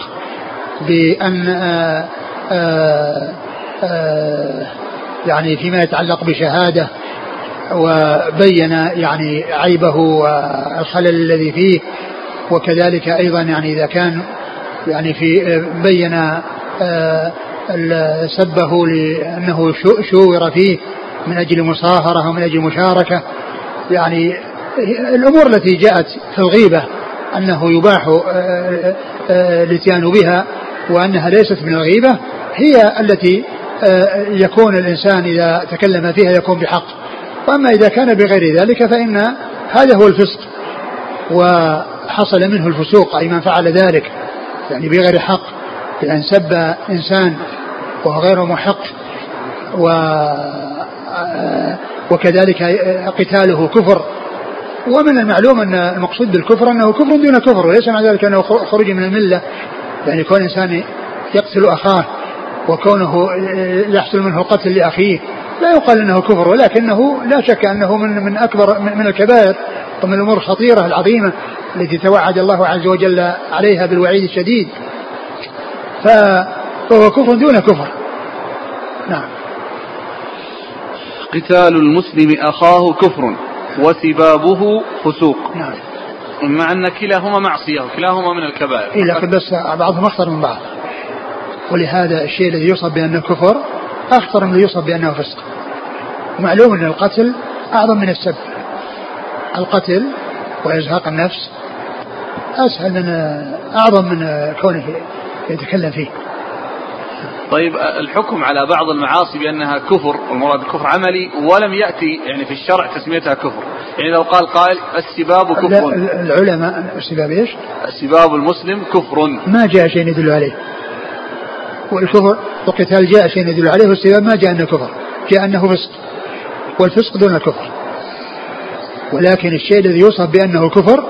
بأن آآ آه، آآ آه، آه، يعني فيما يتعلق بشهادة وبين يعني عيبه والخلل الذي فيه وكذلك أيضا يعني إذا كان يعني في بين سبه لأنه شوور فيه من أجل مصاهرة ومن أجل مشاركة. يعني الأمور التي جاءت في الغيبة أنه يباح الإتيان بها وأنها ليست من الغيبة هي التي يكون الإنسان إذا تكلم فيها يكون بحق. وأما إذا كان بغير ذلك فإن هذا هو الفسق. وحصل منه الفسوق أي من فعل ذلك يعني بغير حق. بأن سب إنسان وهو غير محق و وكذلك قتاله كفر. ومن المعلوم أن المقصود بالكفر أنه كفر دون كفر وليس مع ذلك أنه خروج من الملة. يعني كون إنسان يقتل أخاه وكونه يحصل منه القتل لأخيه لا يقال أنه كفر ولكنه لا شك أنه من من أكبر من الكبائر ومن الأمور الخطيرة العظيمة التي توعد الله عز وجل عليها بالوعيد الشديد. فهو كفر دون كفر. نعم. قتال المسلم أخاه كفر وسبابه فسوق. نعم. مع أن كلاهما معصية وكلاهما من الكبائر. إيه لكن بس بعضهم أخطر من بعض. ولهذا الشيء الذي يوصف بأنه كفر أخطر من الذي يوصف بأنه فسق. معلوم أن القتل أعظم من السب. القتل وإزهاق النفس أسهل من أعظم من كونه يتكلم فيه. طيب الحكم على بعض المعاصي بأنها كفر والمراد كفر عملي ولم يأتي يعني في الشرع تسميتها كفر. يعني لو قال قائل السباب كفر. العلماء السباب إيش؟ السباب المسلم كفر. ما جاء شيء يدل عليه. والكفر والقتال جاء شيء يدل عليه والسباب ما جاء أنه كفر. جاء أنه فسق. والفسق دون الكفر. ولكن الشيء الذي يوصف بأنه كفر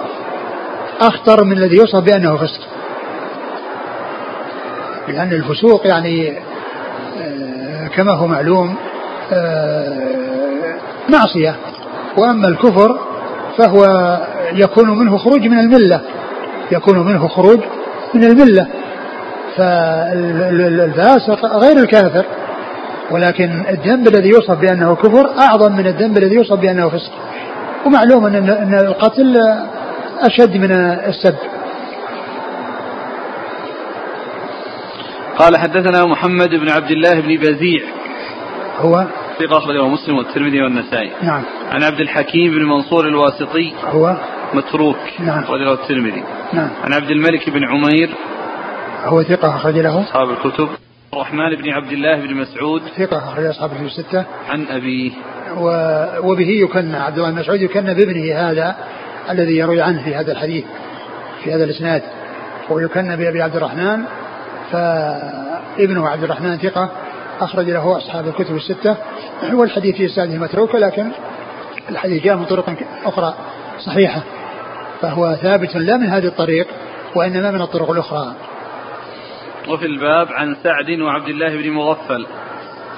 أخطر من الذي يوصف بأنه فسق. لأن الفسوق يعني آه، كما هو معلوم آه، معصية. وأما الكفر فهو يكون منه خروج من الملة. يكون منه خروج من الملة. فالفاسق غير الكافر. ولكن الذنب الذي يوصف بأنه كفر أعظم من الذنب الذي يوصف بأنه فسق. ومعلوم أن القتل أشد من السب. قال حدثنا محمد بن عبد الله بن بزيع. هو؟ ثقة أخرجه مسلم والترمذي والنسائي. نعم. عن عبد الحكيم بن منصور الواسطي. هو؟ متروك. نعم. أخرجه الترمذي. نعم. عن عبد الملك بن عمير. هو ثقة أخرج له؟ أصحاب الكتب. الرحمن بن عبد الله بن مسعود. ثقة أخرج أصحاب الكتب الستة. عن أبيه. و... وبه يكنى عبد الله بن مسعود يكنى بابنه هذا الذي يروي عنه في هذا الحديث في هذا الإسناد. ويكنى بأبي عبد الرحمن فابنه عبد الرحمن ثقة أخرج له أصحاب الكتب الستة والحديث في إسناده متروك لكن الحديث جاء من طرق أخرى صحيحة فهو ثابت لا من هذه الطريق وإنما من الطرق الأخرى. وفي الباب عن سعد وعبد الله بن مغفل.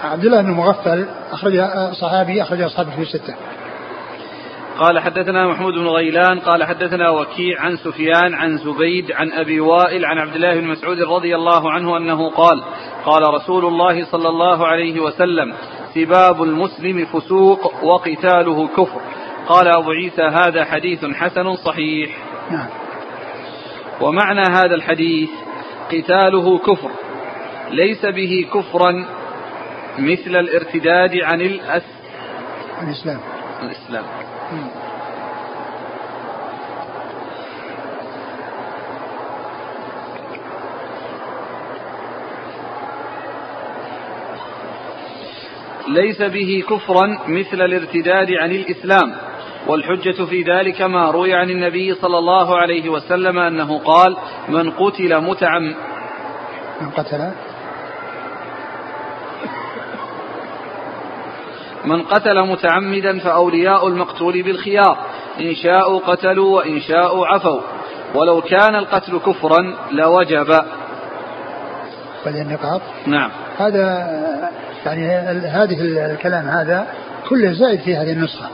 عبد الله بن مغفل أخرج صحابي أخرج أصحاب الكتب الستة. قال حدثنا محمود بن غيلان قال حدثنا وكيع عن سفيان عن زبيد عن أبي وائل عن عبد الله بن مسعود رضي الله عنه أنه قال قال رسول الله صلى الله عليه وسلم سباب المسلم فسوق وقتاله كفر. قال أبو عيسى هذا حديث حسن صحيح. نعم. ومعنى هذا الحديث قتاله كفر. ليس به كفرا مثل الارتداد عن الأس الإسلام. الإسلام. ليس به كفرا مثل الارتداد عن الإسلام والحجة في ذلك ما روي عن النبي صلى الله عليه وسلم أنه قال من قتل متعم من قتل من قتل متعمدا فأولياء المقتول بالخيار إن شاءوا قتلوا وإن شاءوا عفوا. ولو كان القتل كفرا لوجب. النقاط نعم. هذا يعني هذه الكلام هذا كله زائد في هذه النسخة.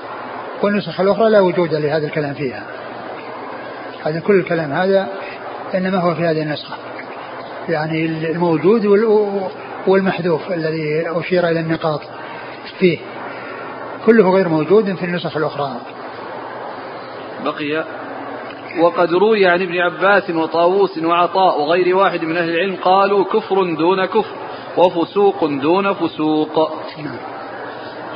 والنسخة الأخرى لا وجود لهذا الكلام فيها. هذا كل الكلام هذا إنما هو في هذه النسخة. يعني الموجود والمحذوف الذي أشير إلى النقاط فيه. كله غير موجود في النسخ الأخرى بقي وقد روي عن ابن عباس وطاووس وعطاء وغير واحد من أهل العلم قالوا كفر دون كفر وفسوق دون فسوق نعم.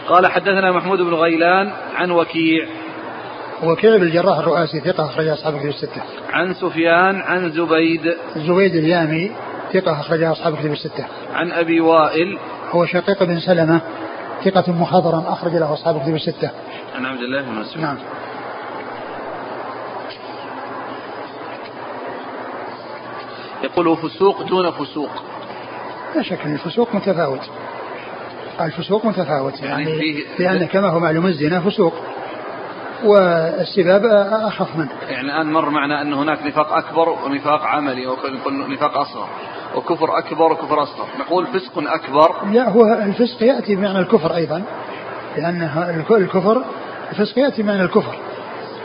قال حدثنا محمود بن غيلان عن وكيع وكيع بن الجراح الرؤاسي ثقة أخرج أصحاب الكتب الستة. عن سفيان عن زبيد زبيد اليامي ثقة أخرج أصحاب الكتب الستة. عن أبي وائل هو شقيق بن سلمة ثقة مخضرم أخرج له أصحاب الكتب الستة. عن عبد الله بن مسعود. نعم. يقول فسوق دون فسوق. لا شك أن الفسوق متفاوت. الفسوق متفاوت يعني, يعني لأن كما هو معلوم الزنا فسوق والسباب أخف منه. يعني الآن مر معنا أن هناك نفاق أكبر ونفاق عملي ونفاق أصغر. وكفر أكبر وكفر أصغر. نقول فسق أكبر. لا هو الفسق يأتي بمعنى الكفر أيضا لأن الكفر الفسق يأتي بمعنى الكفر.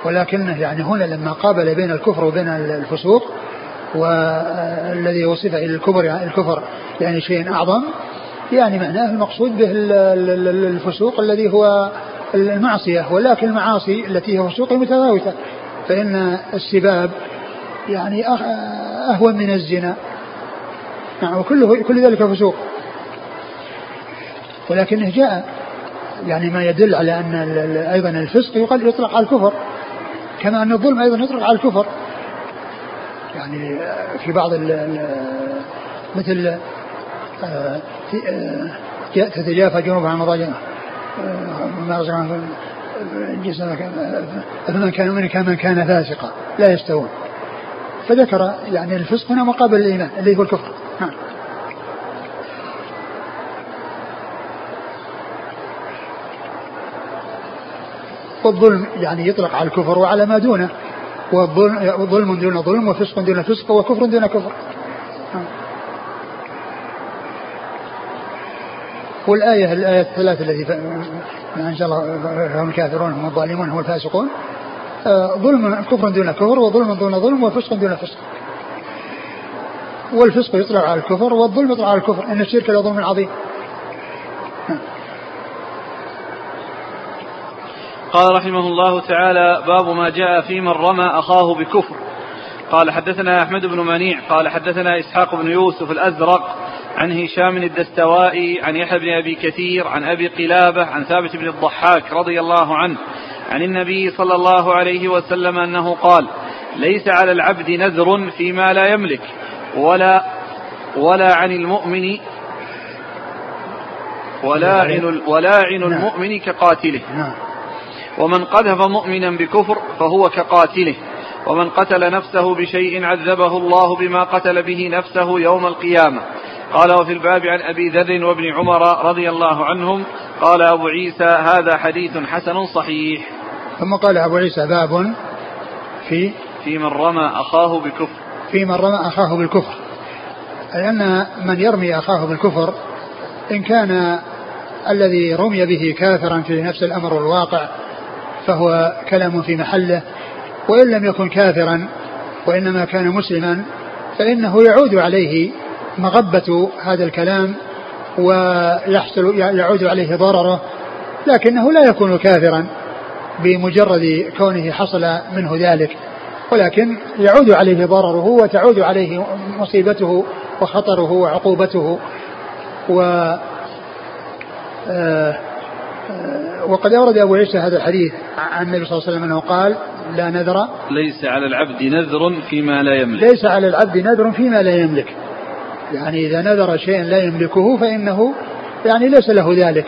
ولكنه يعني هنا لما قابل بين الكفر وبين الفسوق والذي وصف إلى الكفر يعني الكفر يعني شيء أعظم يعني معناه المقصود به الفسوق الذي هو المعصية ولكن المعاصي التي هي فسوق متفاوتة فإن السباب يعني أهون من الزنا. نعم وكله كل ذلك فسوق. ولكنه جاء يعني ما يدل على أن أيضا الفسق يقال يطلق على الكفر كما أن الظلم أيضا يطلق على الكفر. يعني في بعض ال مثل آه، آه، تتجافى جنوبها عن مضاجع آه، ما رزقنا فمن كان من كان فاسقا لا يستوون. فذكر يعني الفسق هنا مقابل الإيمان اللي هو الكفر. نعم. والظلم يعني يطلق على الكفر وعلى ما دونه وظلم دون ظلم وفسق دون فسق وكفر دون كفر. والآية الآية الثلاث التي إن شاء الله هم الكافرون هم الظالمون هم الفاسقون. آه، ظلم كفر دون كفر وظلم دون ظلم وفسق دون فسق. والفسق يطلع على الكفر والظلم يطلع على الكفر إن الشرك لظلم عظيم. قال رحمه الله تعالى باب ما جاء في من رمى أخاه بكفر. قال حدثنا أحمد بن منيع قال حدثنا إسحاق بن يوسف الأزرق عن هشام الدستوائي عن يحيى بن أبي كثير عن أبي قلابة عن ثابت بن الضحاك رضي الله عنه عن النبي صلى الله عليه وسلم أنه قال ليس على العبد نذر فيما لا يملك ولا ولا عن المؤمن ولاعن ولاعن نعم. المؤمن كقاتله نعم. ومن قذف مؤمنا بكفر فهو كقاتله ومن قتل نفسه بشيء عذبه الله بما قتل به نفسه يوم القيامة قال وفي الباب عن أبي ذر وابن عمر رضي الله عنهم قال أبو عيسى هذا حديث حسن صحيح. ثم قال أبو عيسى باب في في من رمى أخاه بكفر في من رمى أخاه بالكفر. أي أن من يرمي أخاه بالكفر إن كان الذي رمي به كافرا في نفس الأمر والواقع فهو كلام في محله وإن لم يكن كافرا وإنما كان مسلما فإنه يعود عليه مغبة هذا الكلام ويحصل يعود عليه ضرره لكنه لا يكون كافرا بمجرد كونه حصل منه ذلك ولكن يعود عليه ضرره وتعود عليه مصيبته وخطره وعقوبته و آه وقد أورد أبو عيسى هذا الحديث عن النبي صلى الله عليه وسلم أنه قال لا نذر ليس على العبد نذر فيما لا يملك. ليس على العبد نذر فيما لا يملك. يعني إذا نذر شيئا لا يملكه فإنه يعني ليس له ذلك.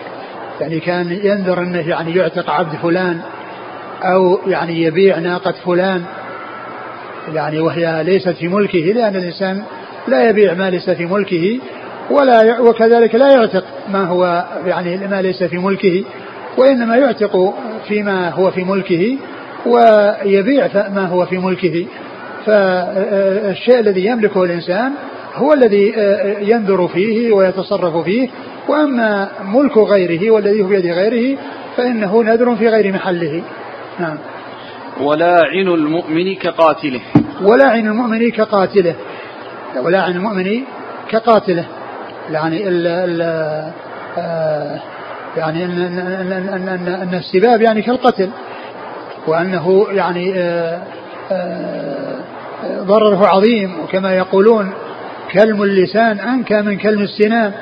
يعني كان ينذر أنه يعني يعتق عبد فلان أو يعني يبيع ناقة فلان يعني وهي ليست في ملكه لأن الإنسان لا يبيع ما ليس في ملكه ولا وكذلك لا يعتق ما هو يعني ما ليس في ملكه وإنما يعتق فيما هو في ملكه ويبيع ما هو في ملكه. فالشيء الذي يملكه الإنسان هو الذي ينذر فيه ويتصرف فيه وأما ملك غيره والذي هو بيد غيره فإنه نذر في غير محله. نعم. ولاعن المؤمن كقاتله. ولاعن المؤمن كقاتله. ولاعن المؤمن كقاتله. يعني ال ال آه يعني إن إن إن, أن, أن السباب يعني كالقتل. وأنه يعني آه آه ضرره عظيم وكما يقولون كلم اللسان أنكى من كلم السنان.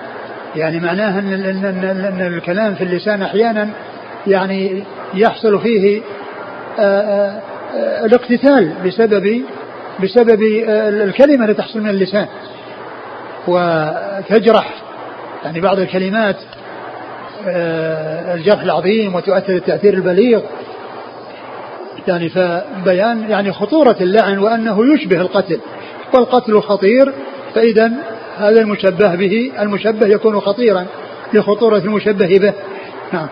يعني معناه أن, أن, أن, أن الكلام في اللسان أحيانا يعني يحصل فيه آآ آآ الاقتتال بسبب بسبب الكلمة اللي تحصل من اللسان. وتجرح. يعني بعض الكلمات الجرح العظيم وتؤثر التأثير البليغ. يعني فبيان يعني خطورة اللعن وأنه يشبه القتل. والقتل خطير فإذا هذا المشبه به المشبه يكون خطيرا لخطورة المشبه به. نعم.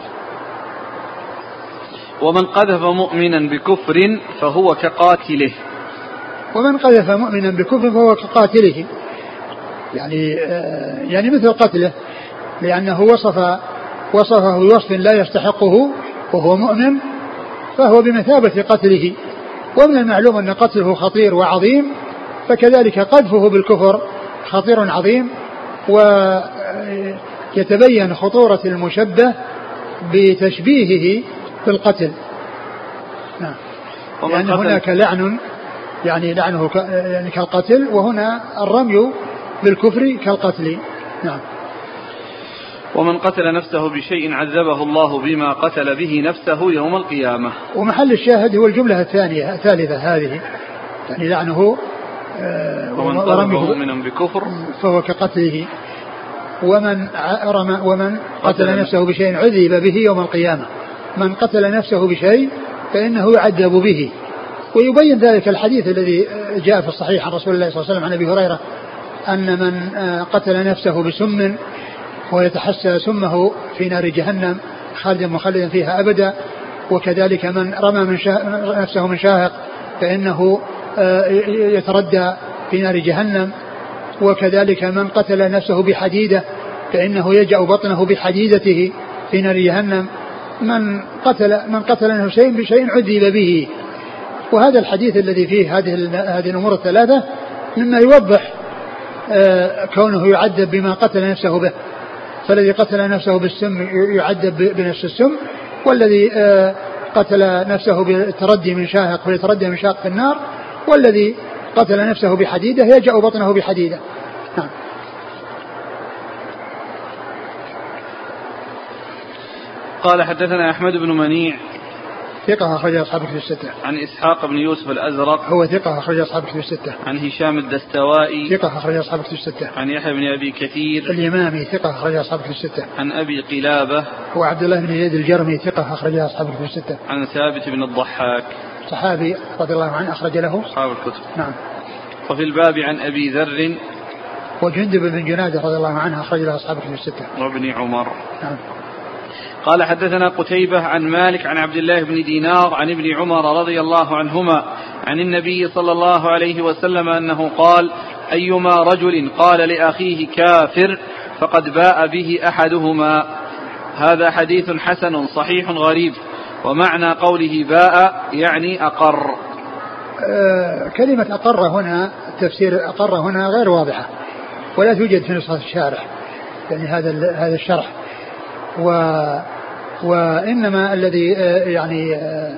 ومن قذف مؤمنا بكفر فهو كقاتله. ومن قذف مؤمنا بكفر فهو كقاتله. يعني آه، يعني مثل قتله لأنه وصف وصفه بوصف لا يستحقه وهو مؤمن فهو بمثابة قتله. ومن المعلوم أن قتله خطير وعظيم فكذلك قذفه بالكفر خطير عظيم و يتبين خطورة المشبه بتشبيهه بالقتل. نعم. لأن هناك لعن يعني لعنه يعني كالقتل وهنا الرمي بالكفر كالقتل. نعم. ومن قتل نفسه بشيء عذبه الله بما قتل به نفسه يوم القيامة. ومحل الشاهد هو الجملة الثانية الثالثة هذه يعني لعنه مؤمنا بكفر. فهو كقتله. ومن رمى ومن قتل نفسه بشيء عذب به يوم القيامة. من قتل نفسه بشيء فإنه يعذب به. ويبين ذلك الحديث الذي جاء في الصحيح عن رسول الله صلى الله عليه وسلم عن أبي هريرة أن من آه، قتل نفسه بسم ويتحسى سمه في نار جهنم خالدا مخلدا فيها أبدا. وكذلك من رمى من نفسه من شاهق فإنه آه، يتردى في نار جهنم وكذلك من قتل نفسه بحديدة فإنه يجأ بطنه بحديدته في نار جهنم. من قتل من قتل نفسه شيء بشيء عذب به. وهذا الحديث الذي فيه هذه هذه الأمور الثلاثة مما يوضح آه، كونه يعذب بما قتل نفسه به. فالذي قتل نفسه بالسم يعذب بنفس السم والذي آه، قتل نفسه بالتردي من شاهق فيتردى من شاق في النار والذي قتل نفسه بحديدة يجأ بطنه بحديدة نعم قال حدثنا أحمد بن منيع ثقة أخرج أصحاب كتب الستة. عن إسحاق بن يوسف الأزرق. هو ثقة أخرج أصحاب كتب الستة. عن هشام الدستوائي. ثقة أخرج أصحاب كتب الستة. عن يحيى بن أبي كثير. اليمامي ثقة أخرج أصحاب كتب الستة. عن أبي قلابة. هو عبد الله بن زيد الجرمي ثقة أخرج أصحاب كتب الستة. عن ثابت بن الضحاك. صحابي رضي الله عنه أخرج له. أصحاب الكتب. نعم. وفي الباب عن أبي ذر. وجندب بن جنادة رضي الله عنه أخرج له أصحاب كتب الستة. وابن عمر. نعم. قال حدثنا قتيبة عن مالك عن عبد الله بن دينار عن ابن عمر رضي الله عنهما عن النبي صلى الله عليه وسلم أنه قال أيما رجل قال لأخيه كافر فقد باء به أحدهما هذا حديث حسن صحيح غريب ومعنى قوله باء يعني أقر. أه كلمة أقر هنا تفسير أقر هنا غير واضحة ولا توجد في نسخة الشارح يعني هذا هذا الشرح. و وإنما الذي آه، يعني آه،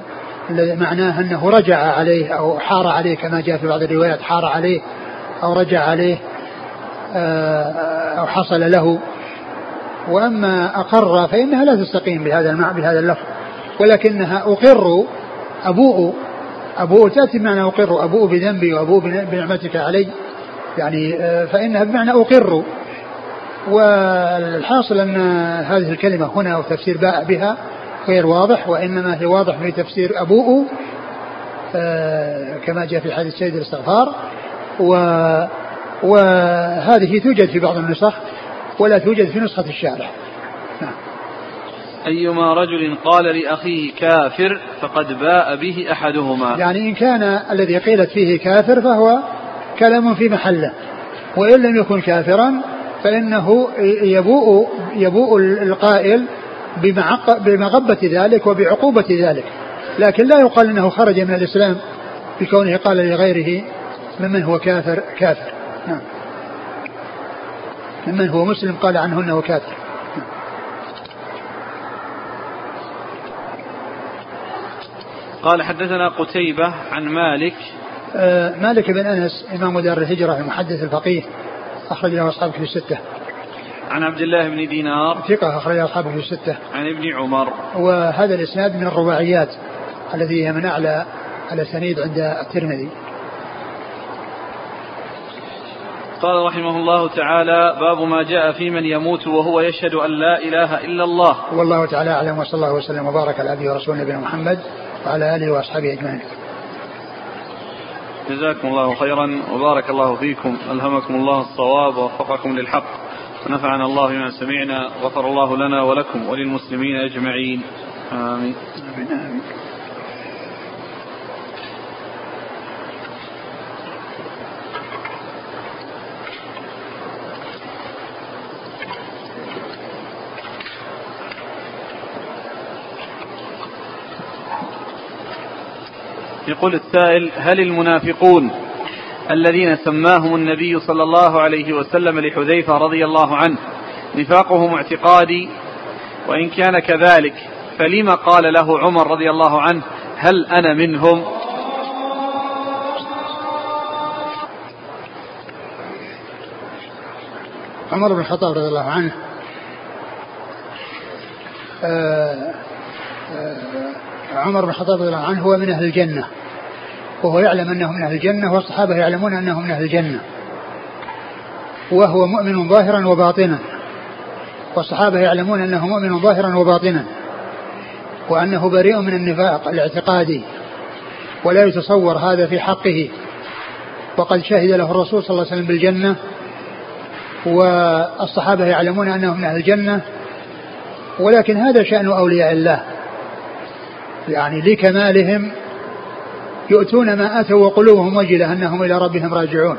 الذي معناه أنه رجع عليه أو حار عليه كما جاء في بعض الروايات حار عليه أو رجع عليه آه، أو حصل له. وأما أقر فإنها لا تستقيم بهذا بهذا اللفظ. ولكنها أقر أبوء أبوء تأتي بمعنى أقر أبوء بذنبي وأبوء بنعمتك علي. يعني فإنها بمعنى أقر. والحاصل أن هذه الكلمة هنا وتفسير باء بها غير واضح وإنما هي واضح في تفسير أبوء آه، كما جاء في حديث سيد الاستغفار. و وهذه توجد في بعض النسخ ولا توجد في نسخة الشارح. أيما رجل قال لأخيه كافر فقد باء به أحدهما. يعني إن كان الذي قيلت فيه كافر فهو كلام في محله. وإن لم يكن كافرا فإنه يبوء يبوء القائل بمغبة ذلك وبعقوبة ذلك. لكن لا يقال إنه خرج من الإسلام بكونه قال لغيره ممن هو كافر كافر. نعم. ممن هو مسلم قال عنه إنه كافر. قال حدثنا قتيبة عن مالك آه مالك بن أنس إمام دار الهجرة المحدث الفقيه أخرج له أصحاب في الستة. عن عبد الله بن دينار ثقة أخرج أصحابه في الستة. عن ابن عمر. وهذا الإسناد من الرباعيات الذي هي من أعلى الأسانيد عند الترمذي. قال رحمه الله تعالى باب ما جاء في من يموت وهو يشهد أن لا إله إلا الله والله تعالى أعلم وصلى الله وسلم وبارك على أبي ورسول نبينا محمد وعلى آله وأصحابه أجمعين. جزاكم الله خيرا وبارك الله فيكم. ألهمكم الله الصواب ووفقكم للحق. ونفعنا الله بما سمعنا غفر الله لنا ولكم وللمسلمين أجمعين. آمين, آمين, آمين. يقول السائل هل المنافقون الذين سماهم النبي صلى الله عليه وسلم لحذيفة رضي الله عنه نفاقهم اعتقادي؟ وإن كان كذلك فلما قال له عمر رضي الله عنه هل أنا منهم؟ عمر بن الخطاب رضي الله عنه آه، عمر بن الخطاب رضي الله عنه هو من أهل الجنة. وهو يعلم أنه من أهل الجنة والصحابة يعلمون أنه من أهل الجنة. وهو مؤمن ظاهرا وباطنا. والصحابة يعلمون أنه مؤمن ظاهرا وباطنا. وأنه بريء من النفاق الاعتقادي. ولا يتصور هذا في حقه. وقد شهد له الرسول صلى الله عليه وسلم بالجنة. والصحابة يعلمون أنه من أهل الجنة. ولكن هذا شأن أولياء الله. يعني لكمالهم يؤتون ما أتوا وقلوبهم وجلة أنهم إلى ربهم راجعون.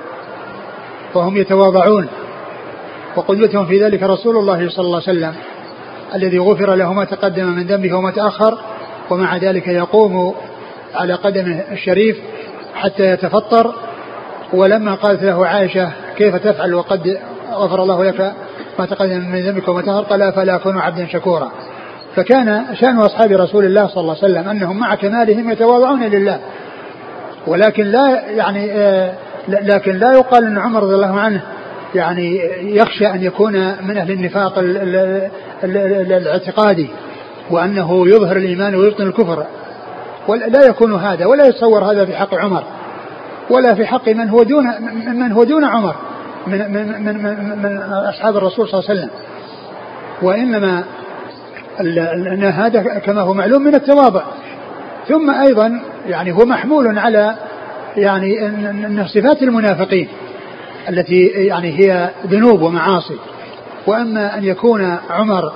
وهم يتواضعون. وقدوتهم في ذلك رسول الله صلى الله عليه وسلم الذي غفر له ما تقدم من ذنبه وما تأخر ومع ذلك يقوم على قدمه الشريف حتى يتفطر. ولما قالت له عائشة كيف تفعل وقد غفر الله لك ما تقدم من ذنبك وما تأخر قال فلا أكون عبدا شكورا. فكان شأن أصحاب رسول الله صلى الله عليه وسلم أنهم مع كمالهم يتواضعون لله. ولكن لا يعني آه لكن لا يقال أن عمر رضي الله عنه يعني يخشى أن يكون من أهل النفاق الاعتقادي وأنه يظهر الإيمان ويبطن الكفر. لا يكون هذا ولا يتصور هذا في حق عمر ولا في حق من هو دون من هو دون عمر من من من, من, من أصحاب الرسول صلى الله عليه وسلم. وإنما أن هذا كما هو معلوم من التواضع. ثم أيضا يعني هو محمول على يعني أن صفات المنافقين التي يعني هي ذنوب ومعاصي. وأما أن يكون عمر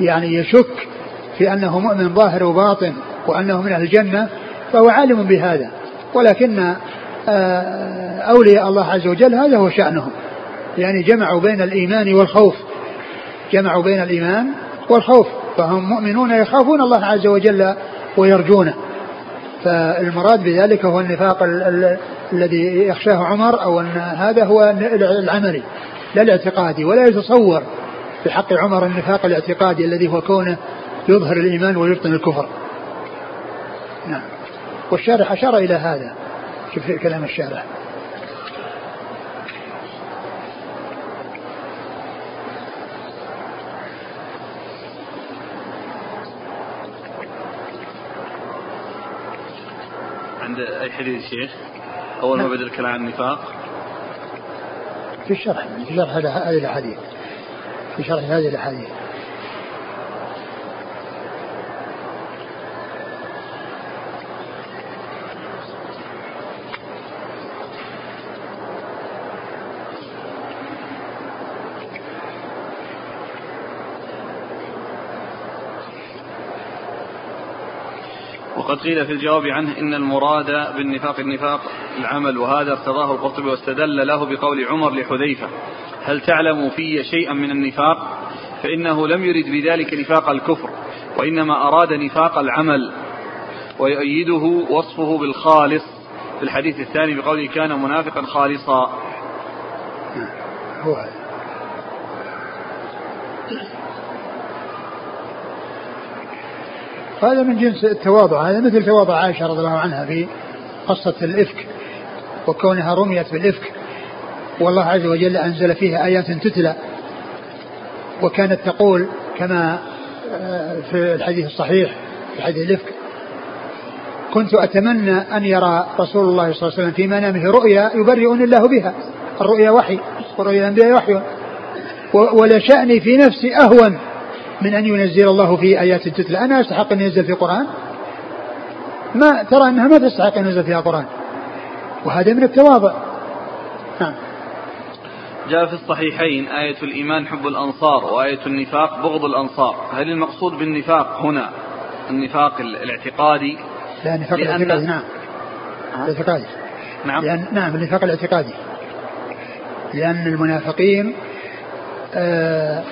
يعني يشك في أنه مؤمن ظاهر وباطن وأنه من أهل الجنة فهو عالم بهذا. ولكن آه، أولياء الله عز وجل هذا هو شأنهم. يعني جمعوا بين الإيمان والخوف. جمعوا بين الإيمان والخوف. فهم مؤمنون يخافون الله عز وجل ويرجونه فالمراد بذلك هو النفاق الذي يخشاه عمر أو أن هذا هو العملي لا الاعتقادي ولا يتصور في حق عمر النفاق الاعتقادي الذي هو كونه يظهر الإيمان ويبطن الكفر. نعم. والشارح أشار إلى هذا. شوف كلام الشارح. أي حديث شيخ؟ أول ما نعم. بدأ الكلام عن النفاق في الشرح في شرح هذه الأحاديث في شرح هذه الأحاديث وقد قيل في الجواب عنه إن المراد بالنفاق النفاق العمل وهذا ارتضاه القرطبي واستدل له بقول عمر لحذيفة هل تعلم في شيئا من النفاق؟ فإنه لم يرد بذلك نفاق الكفر وإنما أراد نفاق العمل ويؤيده وصفه بالخالص. في الحديث الثاني بقوله كان منافقا خالصا. هو هذا من جنس التواضع هذا مثل تواضع عائشة رضي الله عنها في قصة الإفك وكونها رميت بالإفك. والله عز وجل أنزل فيها آيات تتلى وكانت تقول كما آه، في الحديث الصحيح في حديث الإفك كنت أتمنى أن يرى رسول الله صلى الله عليه وسلم في منامه رؤيا يبرئني الله بها الرؤيا وحي ورؤيا الأنبياء وحي ولشأني في نفسي أهون من أن ينزل الله في آيات تتلى أنا أستحق أن ينزل في قرآن ما ترى أنها ما تستحق أن ينزل فيها قرآن وهذا من التواضع. نعم. جاء في الصحيحين آية الإيمان حب الأنصار وآية النفاق بغض الأنصار. هل المقصود بالنفاق هنا؟ النفاق الاعتقادي؟ لا النفاق الاعتقادي. نعم. الاعتقادي. نعم. لأن نعم النفاق الاعتقادي. لأن المنافقين آه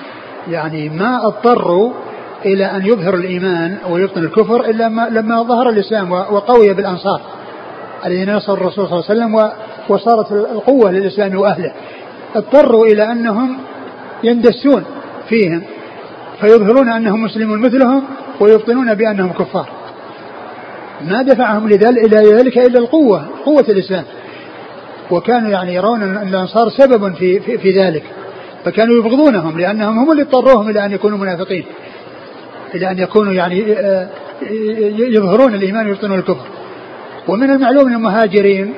يعني ما اضطروا إلى أن يظهر الإيمان ويبطن الكفر إلا ما لما ظهر الإسلام وقوي بالأنصار الذين نصر الرسول صلى الله عليه وسلم وصارت القوة للإسلام وأهله. اضطروا إلى أنهم يندسون فيهم فيظهرون أنهم مسلمون مثلهم ويبطنون بأنهم كفار. ما دفعهم إلى ذلك إلا القوة قوة الإسلام. وكانوا يعني يرون أن الأنصار سبب في, في, في ذلك. فكانوا يبغضونهم لأنهم هم اللي اضطروهم إلى أن يكونوا منافقين إلى أن يكونوا يعني آه، يظهرون الإيمان ويبطنون الكفر. ومن المعلوم أن المهاجرين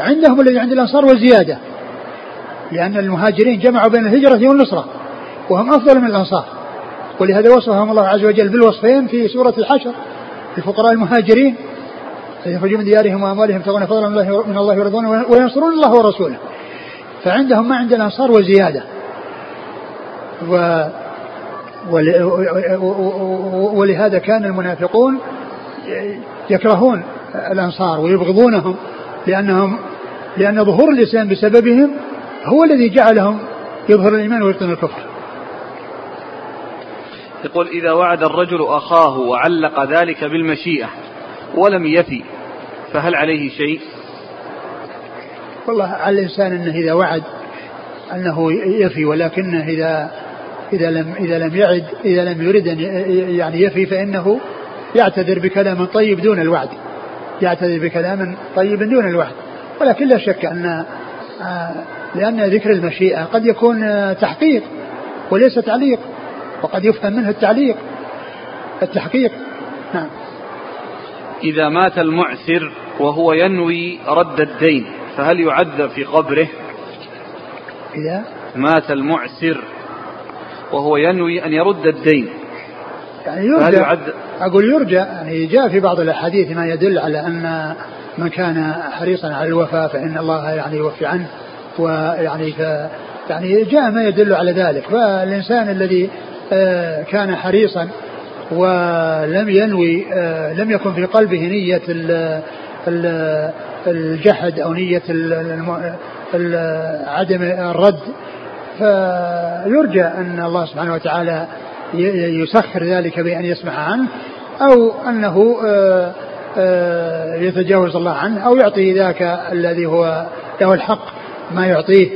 عندهم الذي عند الأنصار وزيادة لأن المهاجرين جمعوا بين الهجرة والنصرة وهم أفضل من الأنصار. ولهذا وصفهم الله عز وجل بالوصفين في سورة الحشر الفقراء المهاجرين يخرجون من ديارهم وأموالهم يبتغون فضلا من الله ورضوانه وينصرون الله ورسوله. فعندهم ما عند الأنصار وزياده و ولهذا كان المنافقون يكرهون الأنصار ويبغضونهم لأنهم لأن ظهور الإسلام بسببهم هو الذي جعلهم يظهر الإيمان ويبطن الكفر. يقول إذا وعد الرجل أخاه وعلق ذلك بالمشيئة ولم يفي فهل عليه شيء؟ والله على الإنسان أنه إذا وعد أنه يفي ولكنه إذا إذا لم إذا لم يعد إذا لم يرد أن يعني يفي فإنه يعتذر بكلام طيب دون الوعد. يعتذر بكلام طيب دون الوعد. ولكن لا شك ان آه، لأن ذكر المشيئة قد يكون آه، تحقيق وليس تعليق وقد يفهم منه التعليق التحقيق نعم إذا مات المعسر وهو ينوي رد الدين فهل يعذب في قبره إذا مات المعسر وهو ينوي أن يرد الدين. يعني يرجى يعد... أقول يرجى يعني جاء في بعض الأحاديث ما يدل على أن من كان حريصا على الوفاء فإن الله يعني يوفي عنه. ويعني ف يعني جاء ما يدل على ذلك. فالإنسان الذي آه، كان حريصا ولم ينوي آه، لم يكن في قلبه نية الجحد أو نية عدم الرد فيرجى أن الله سبحانه وتعالى يسخر ذلك بأن يسمح عنه أو أنه آه، آه، يتجاوز الله عنه أو يعطي ذاك الذي هو له الحق ما يعطيه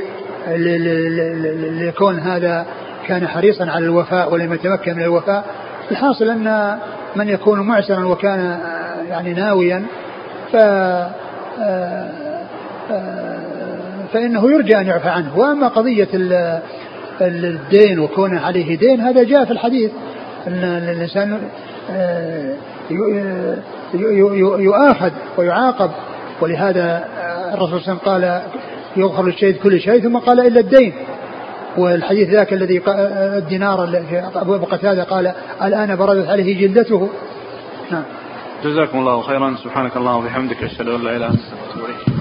ليكون هذا كان حريصا على الوفاء ولم يتمكن من الوفاء. الحاصل أن من يكون معسرا وكان يعني ناويا ف فإنه يرجى أن يعفى عنه. وأما قضية الدين وكونه عليه دين هذا جاء في الحديث أن الإنسان يؤاخذ ويعاقب. ولهذا الرسول صلى الله عليه وسلم قال يغفر للشهيد كل شيء ثم قال إلا الدين. والحديث ذاك الذي الدينار أبو قتادة قال الآن بردت عليه جلدته. نعم. جزاكم الله خيرا. سبحانك اللهم وبحمدك أشهد أن لا إله إلا أنت